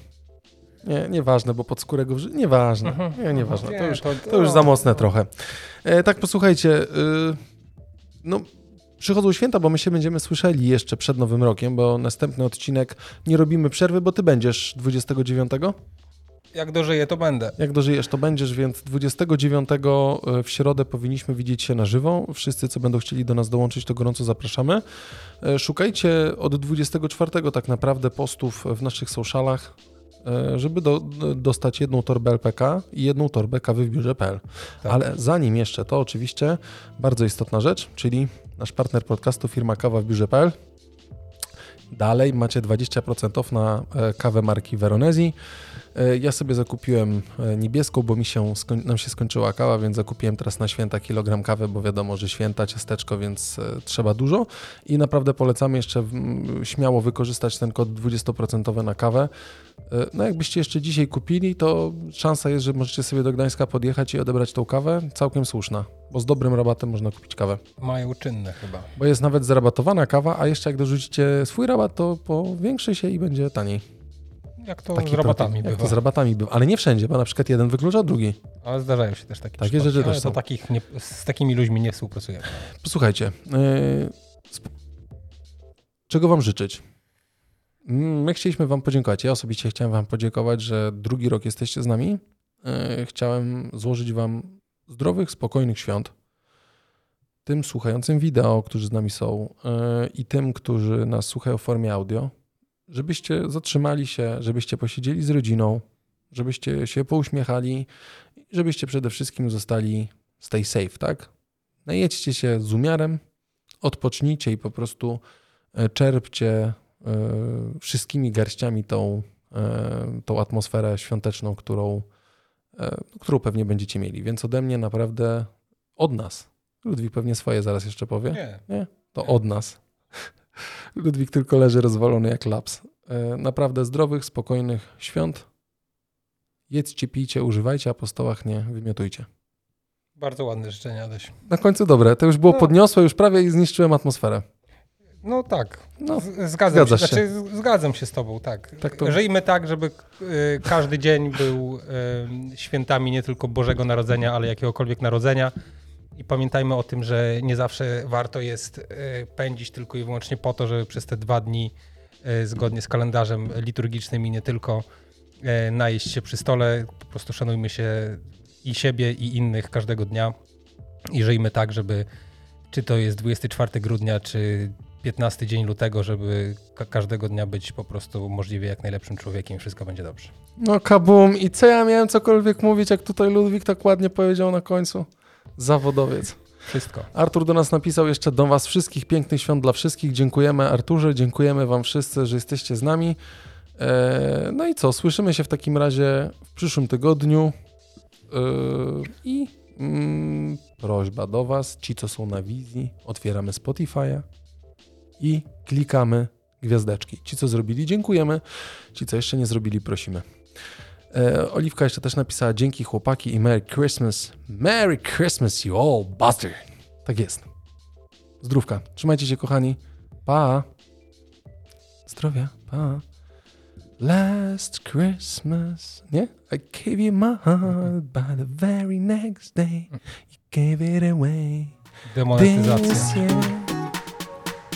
nie, nieważne, bo pod skórę go wrzu- nieważne, Mhm. nie, nieważne, to już, to- to już za mocne trochę. E, tak, posłuchajcie, y, no, przychodzą święta, bo my się będziemy słyszeli jeszcze przed Nowym Rokiem, bo następny odcinek nie robimy przerwy, bo ty będziesz 29? Jak dożyję, to będę. Jak dożyjesz, to będziesz, więc 29 w środę powinniśmy widzieć się na żywo. Wszyscy, co będą chcieli do nas dołączyć, to gorąco zapraszamy. E, Szukajcie od 24 tak naprawdę postów w naszych socialach, e, żeby do, dostać jedną torbę LPK i jedną torbę kawy w biurze.pl. Tak. Ale zanim jeszcze, to oczywiście bardzo istotna rzecz, czyli nasz partner podcastu firma Kawa w biurze.pl. Dalej macie 20% off na e, kawę marki Veronesi. E, Ja sobie zakupiłem e, niebieską, bo mi się nam się skończyła kawa, więc zakupiłem teraz na święta kilogram kawy, bo wiadomo, że święta, ciasteczko, więc e, trzeba dużo. I naprawdę polecamy jeszcze śmiało wykorzystać ten kod 20% na kawę. No jakbyście jeszcze dzisiaj kupili, to szansa jest, że możecie sobie do Gdańska podjechać i odebrać tą kawę. Całkiem słuszna, bo z dobrym rabatem można kupić kawę. Mają czynne chyba. Bo jest nawet zarabatowana kawa, a jeszcze jak dorzucicie swój rabat, to powiększy się i będzie taniej. Jak to Taki z rabatami bywa. to z rabatami bywa. Ale nie wszędzie, bo na przykład jeden wyklucza drugi. Ale zdarzają się też takie Takie rzeczy też są. takich nie, z takimi ludźmi nie współpracujemy. Posłuchajcie, yy, czego wam życzyć? Mm, My chcieliśmy wam podziękować. Ja osobiście chciałem wam podziękować, że drugi rok jesteście z nami. Yy, Chciałem złożyć wam zdrowych, spokojnych świąt. Tym słuchającym wideo, którzy z nami są yy, i tym, którzy nas słuchają w formie audio, żebyście zatrzymali się, żebyście posiedzieli z rodziną, żebyście się pouśmiechali, żebyście przede wszystkim zostali stay safe, tak? najedźcie się z umiarem, odpocznijcie i po prostu e, czerpcie e, wszystkimi garściami tą, e, tą atmosferę świąteczną, którą, którą pewnie będziecie mieli. Więc ode mnie naprawdę od nas. Ludwik pewnie swoje zaraz jeszcze powie. Nie. To Nie. od nas. Ludwik tylko leży rozwalony jak laps. E, Naprawdę zdrowych, spokojnych świąt. Jedzcie, pijcie, używajcie, a po stołach nie wymiotujcie. Bardzo ładne życzenia, Adaś. Na końcu dobre. To już było No. podniosłe, już prawie i zniszczyłem atmosferę. No tak, No, zgadzam się. się. Znaczy, zgadzam się z tobą, tak. Tak to- Żyjmy tak, żeby y, każdy dzień był y, świętami nie tylko Bożego Narodzenia, ale jakiegokolwiek narodzenia. I pamiętajmy o tym, że nie zawsze warto jest y, pędzić tylko i wyłącznie po to, żeby przez te dwa dni e, zgodnie z kalendarzem liturgicznym i nie tylko e, najeść się przy stole. Po prostu szanujmy się i siebie, i innych każdego dnia i żyjmy tak, żeby czy to jest 24 grudnia, czy 15 dzień lutego, żeby ka- każdego dnia być po prostu możliwie jak najlepszym człowiekiem i wszystko będzie dobrze. No kabum. I co ja miałem cokolwiek mówić, jak tutaj Ludwik tak ładnie powiedział na końcu? Zawodowiec. Wszystko. Artur do nas napisał jeszcze do was wszystkich pięknych świąt dla wszystkich. Dziękujemy Arturze, dziękujemy wam wszyscy, że jesteście z nami. E, no i co, słyszymy się w takim razie w przyszłym tygodniu. E, I mm, prośba do was, ci co są na wizji, otwieramy Spotify'a i klikamy gwiazdeczki. Ci co zrobili, dziękujemy. Ci co jeszcze nie zrobili, prosimy. E, Oliwka jeszcze też napisała dzięki chłopaki i Merry Christmas. Merry Christmas you all bastard. Tak jest. Zdrówka. Trzymajcie się kochani. Pa. Zdrowia. Pa. Last Christmas. Nie? I gave you my heart by the very next day. You gave it away. Demonetyzacja.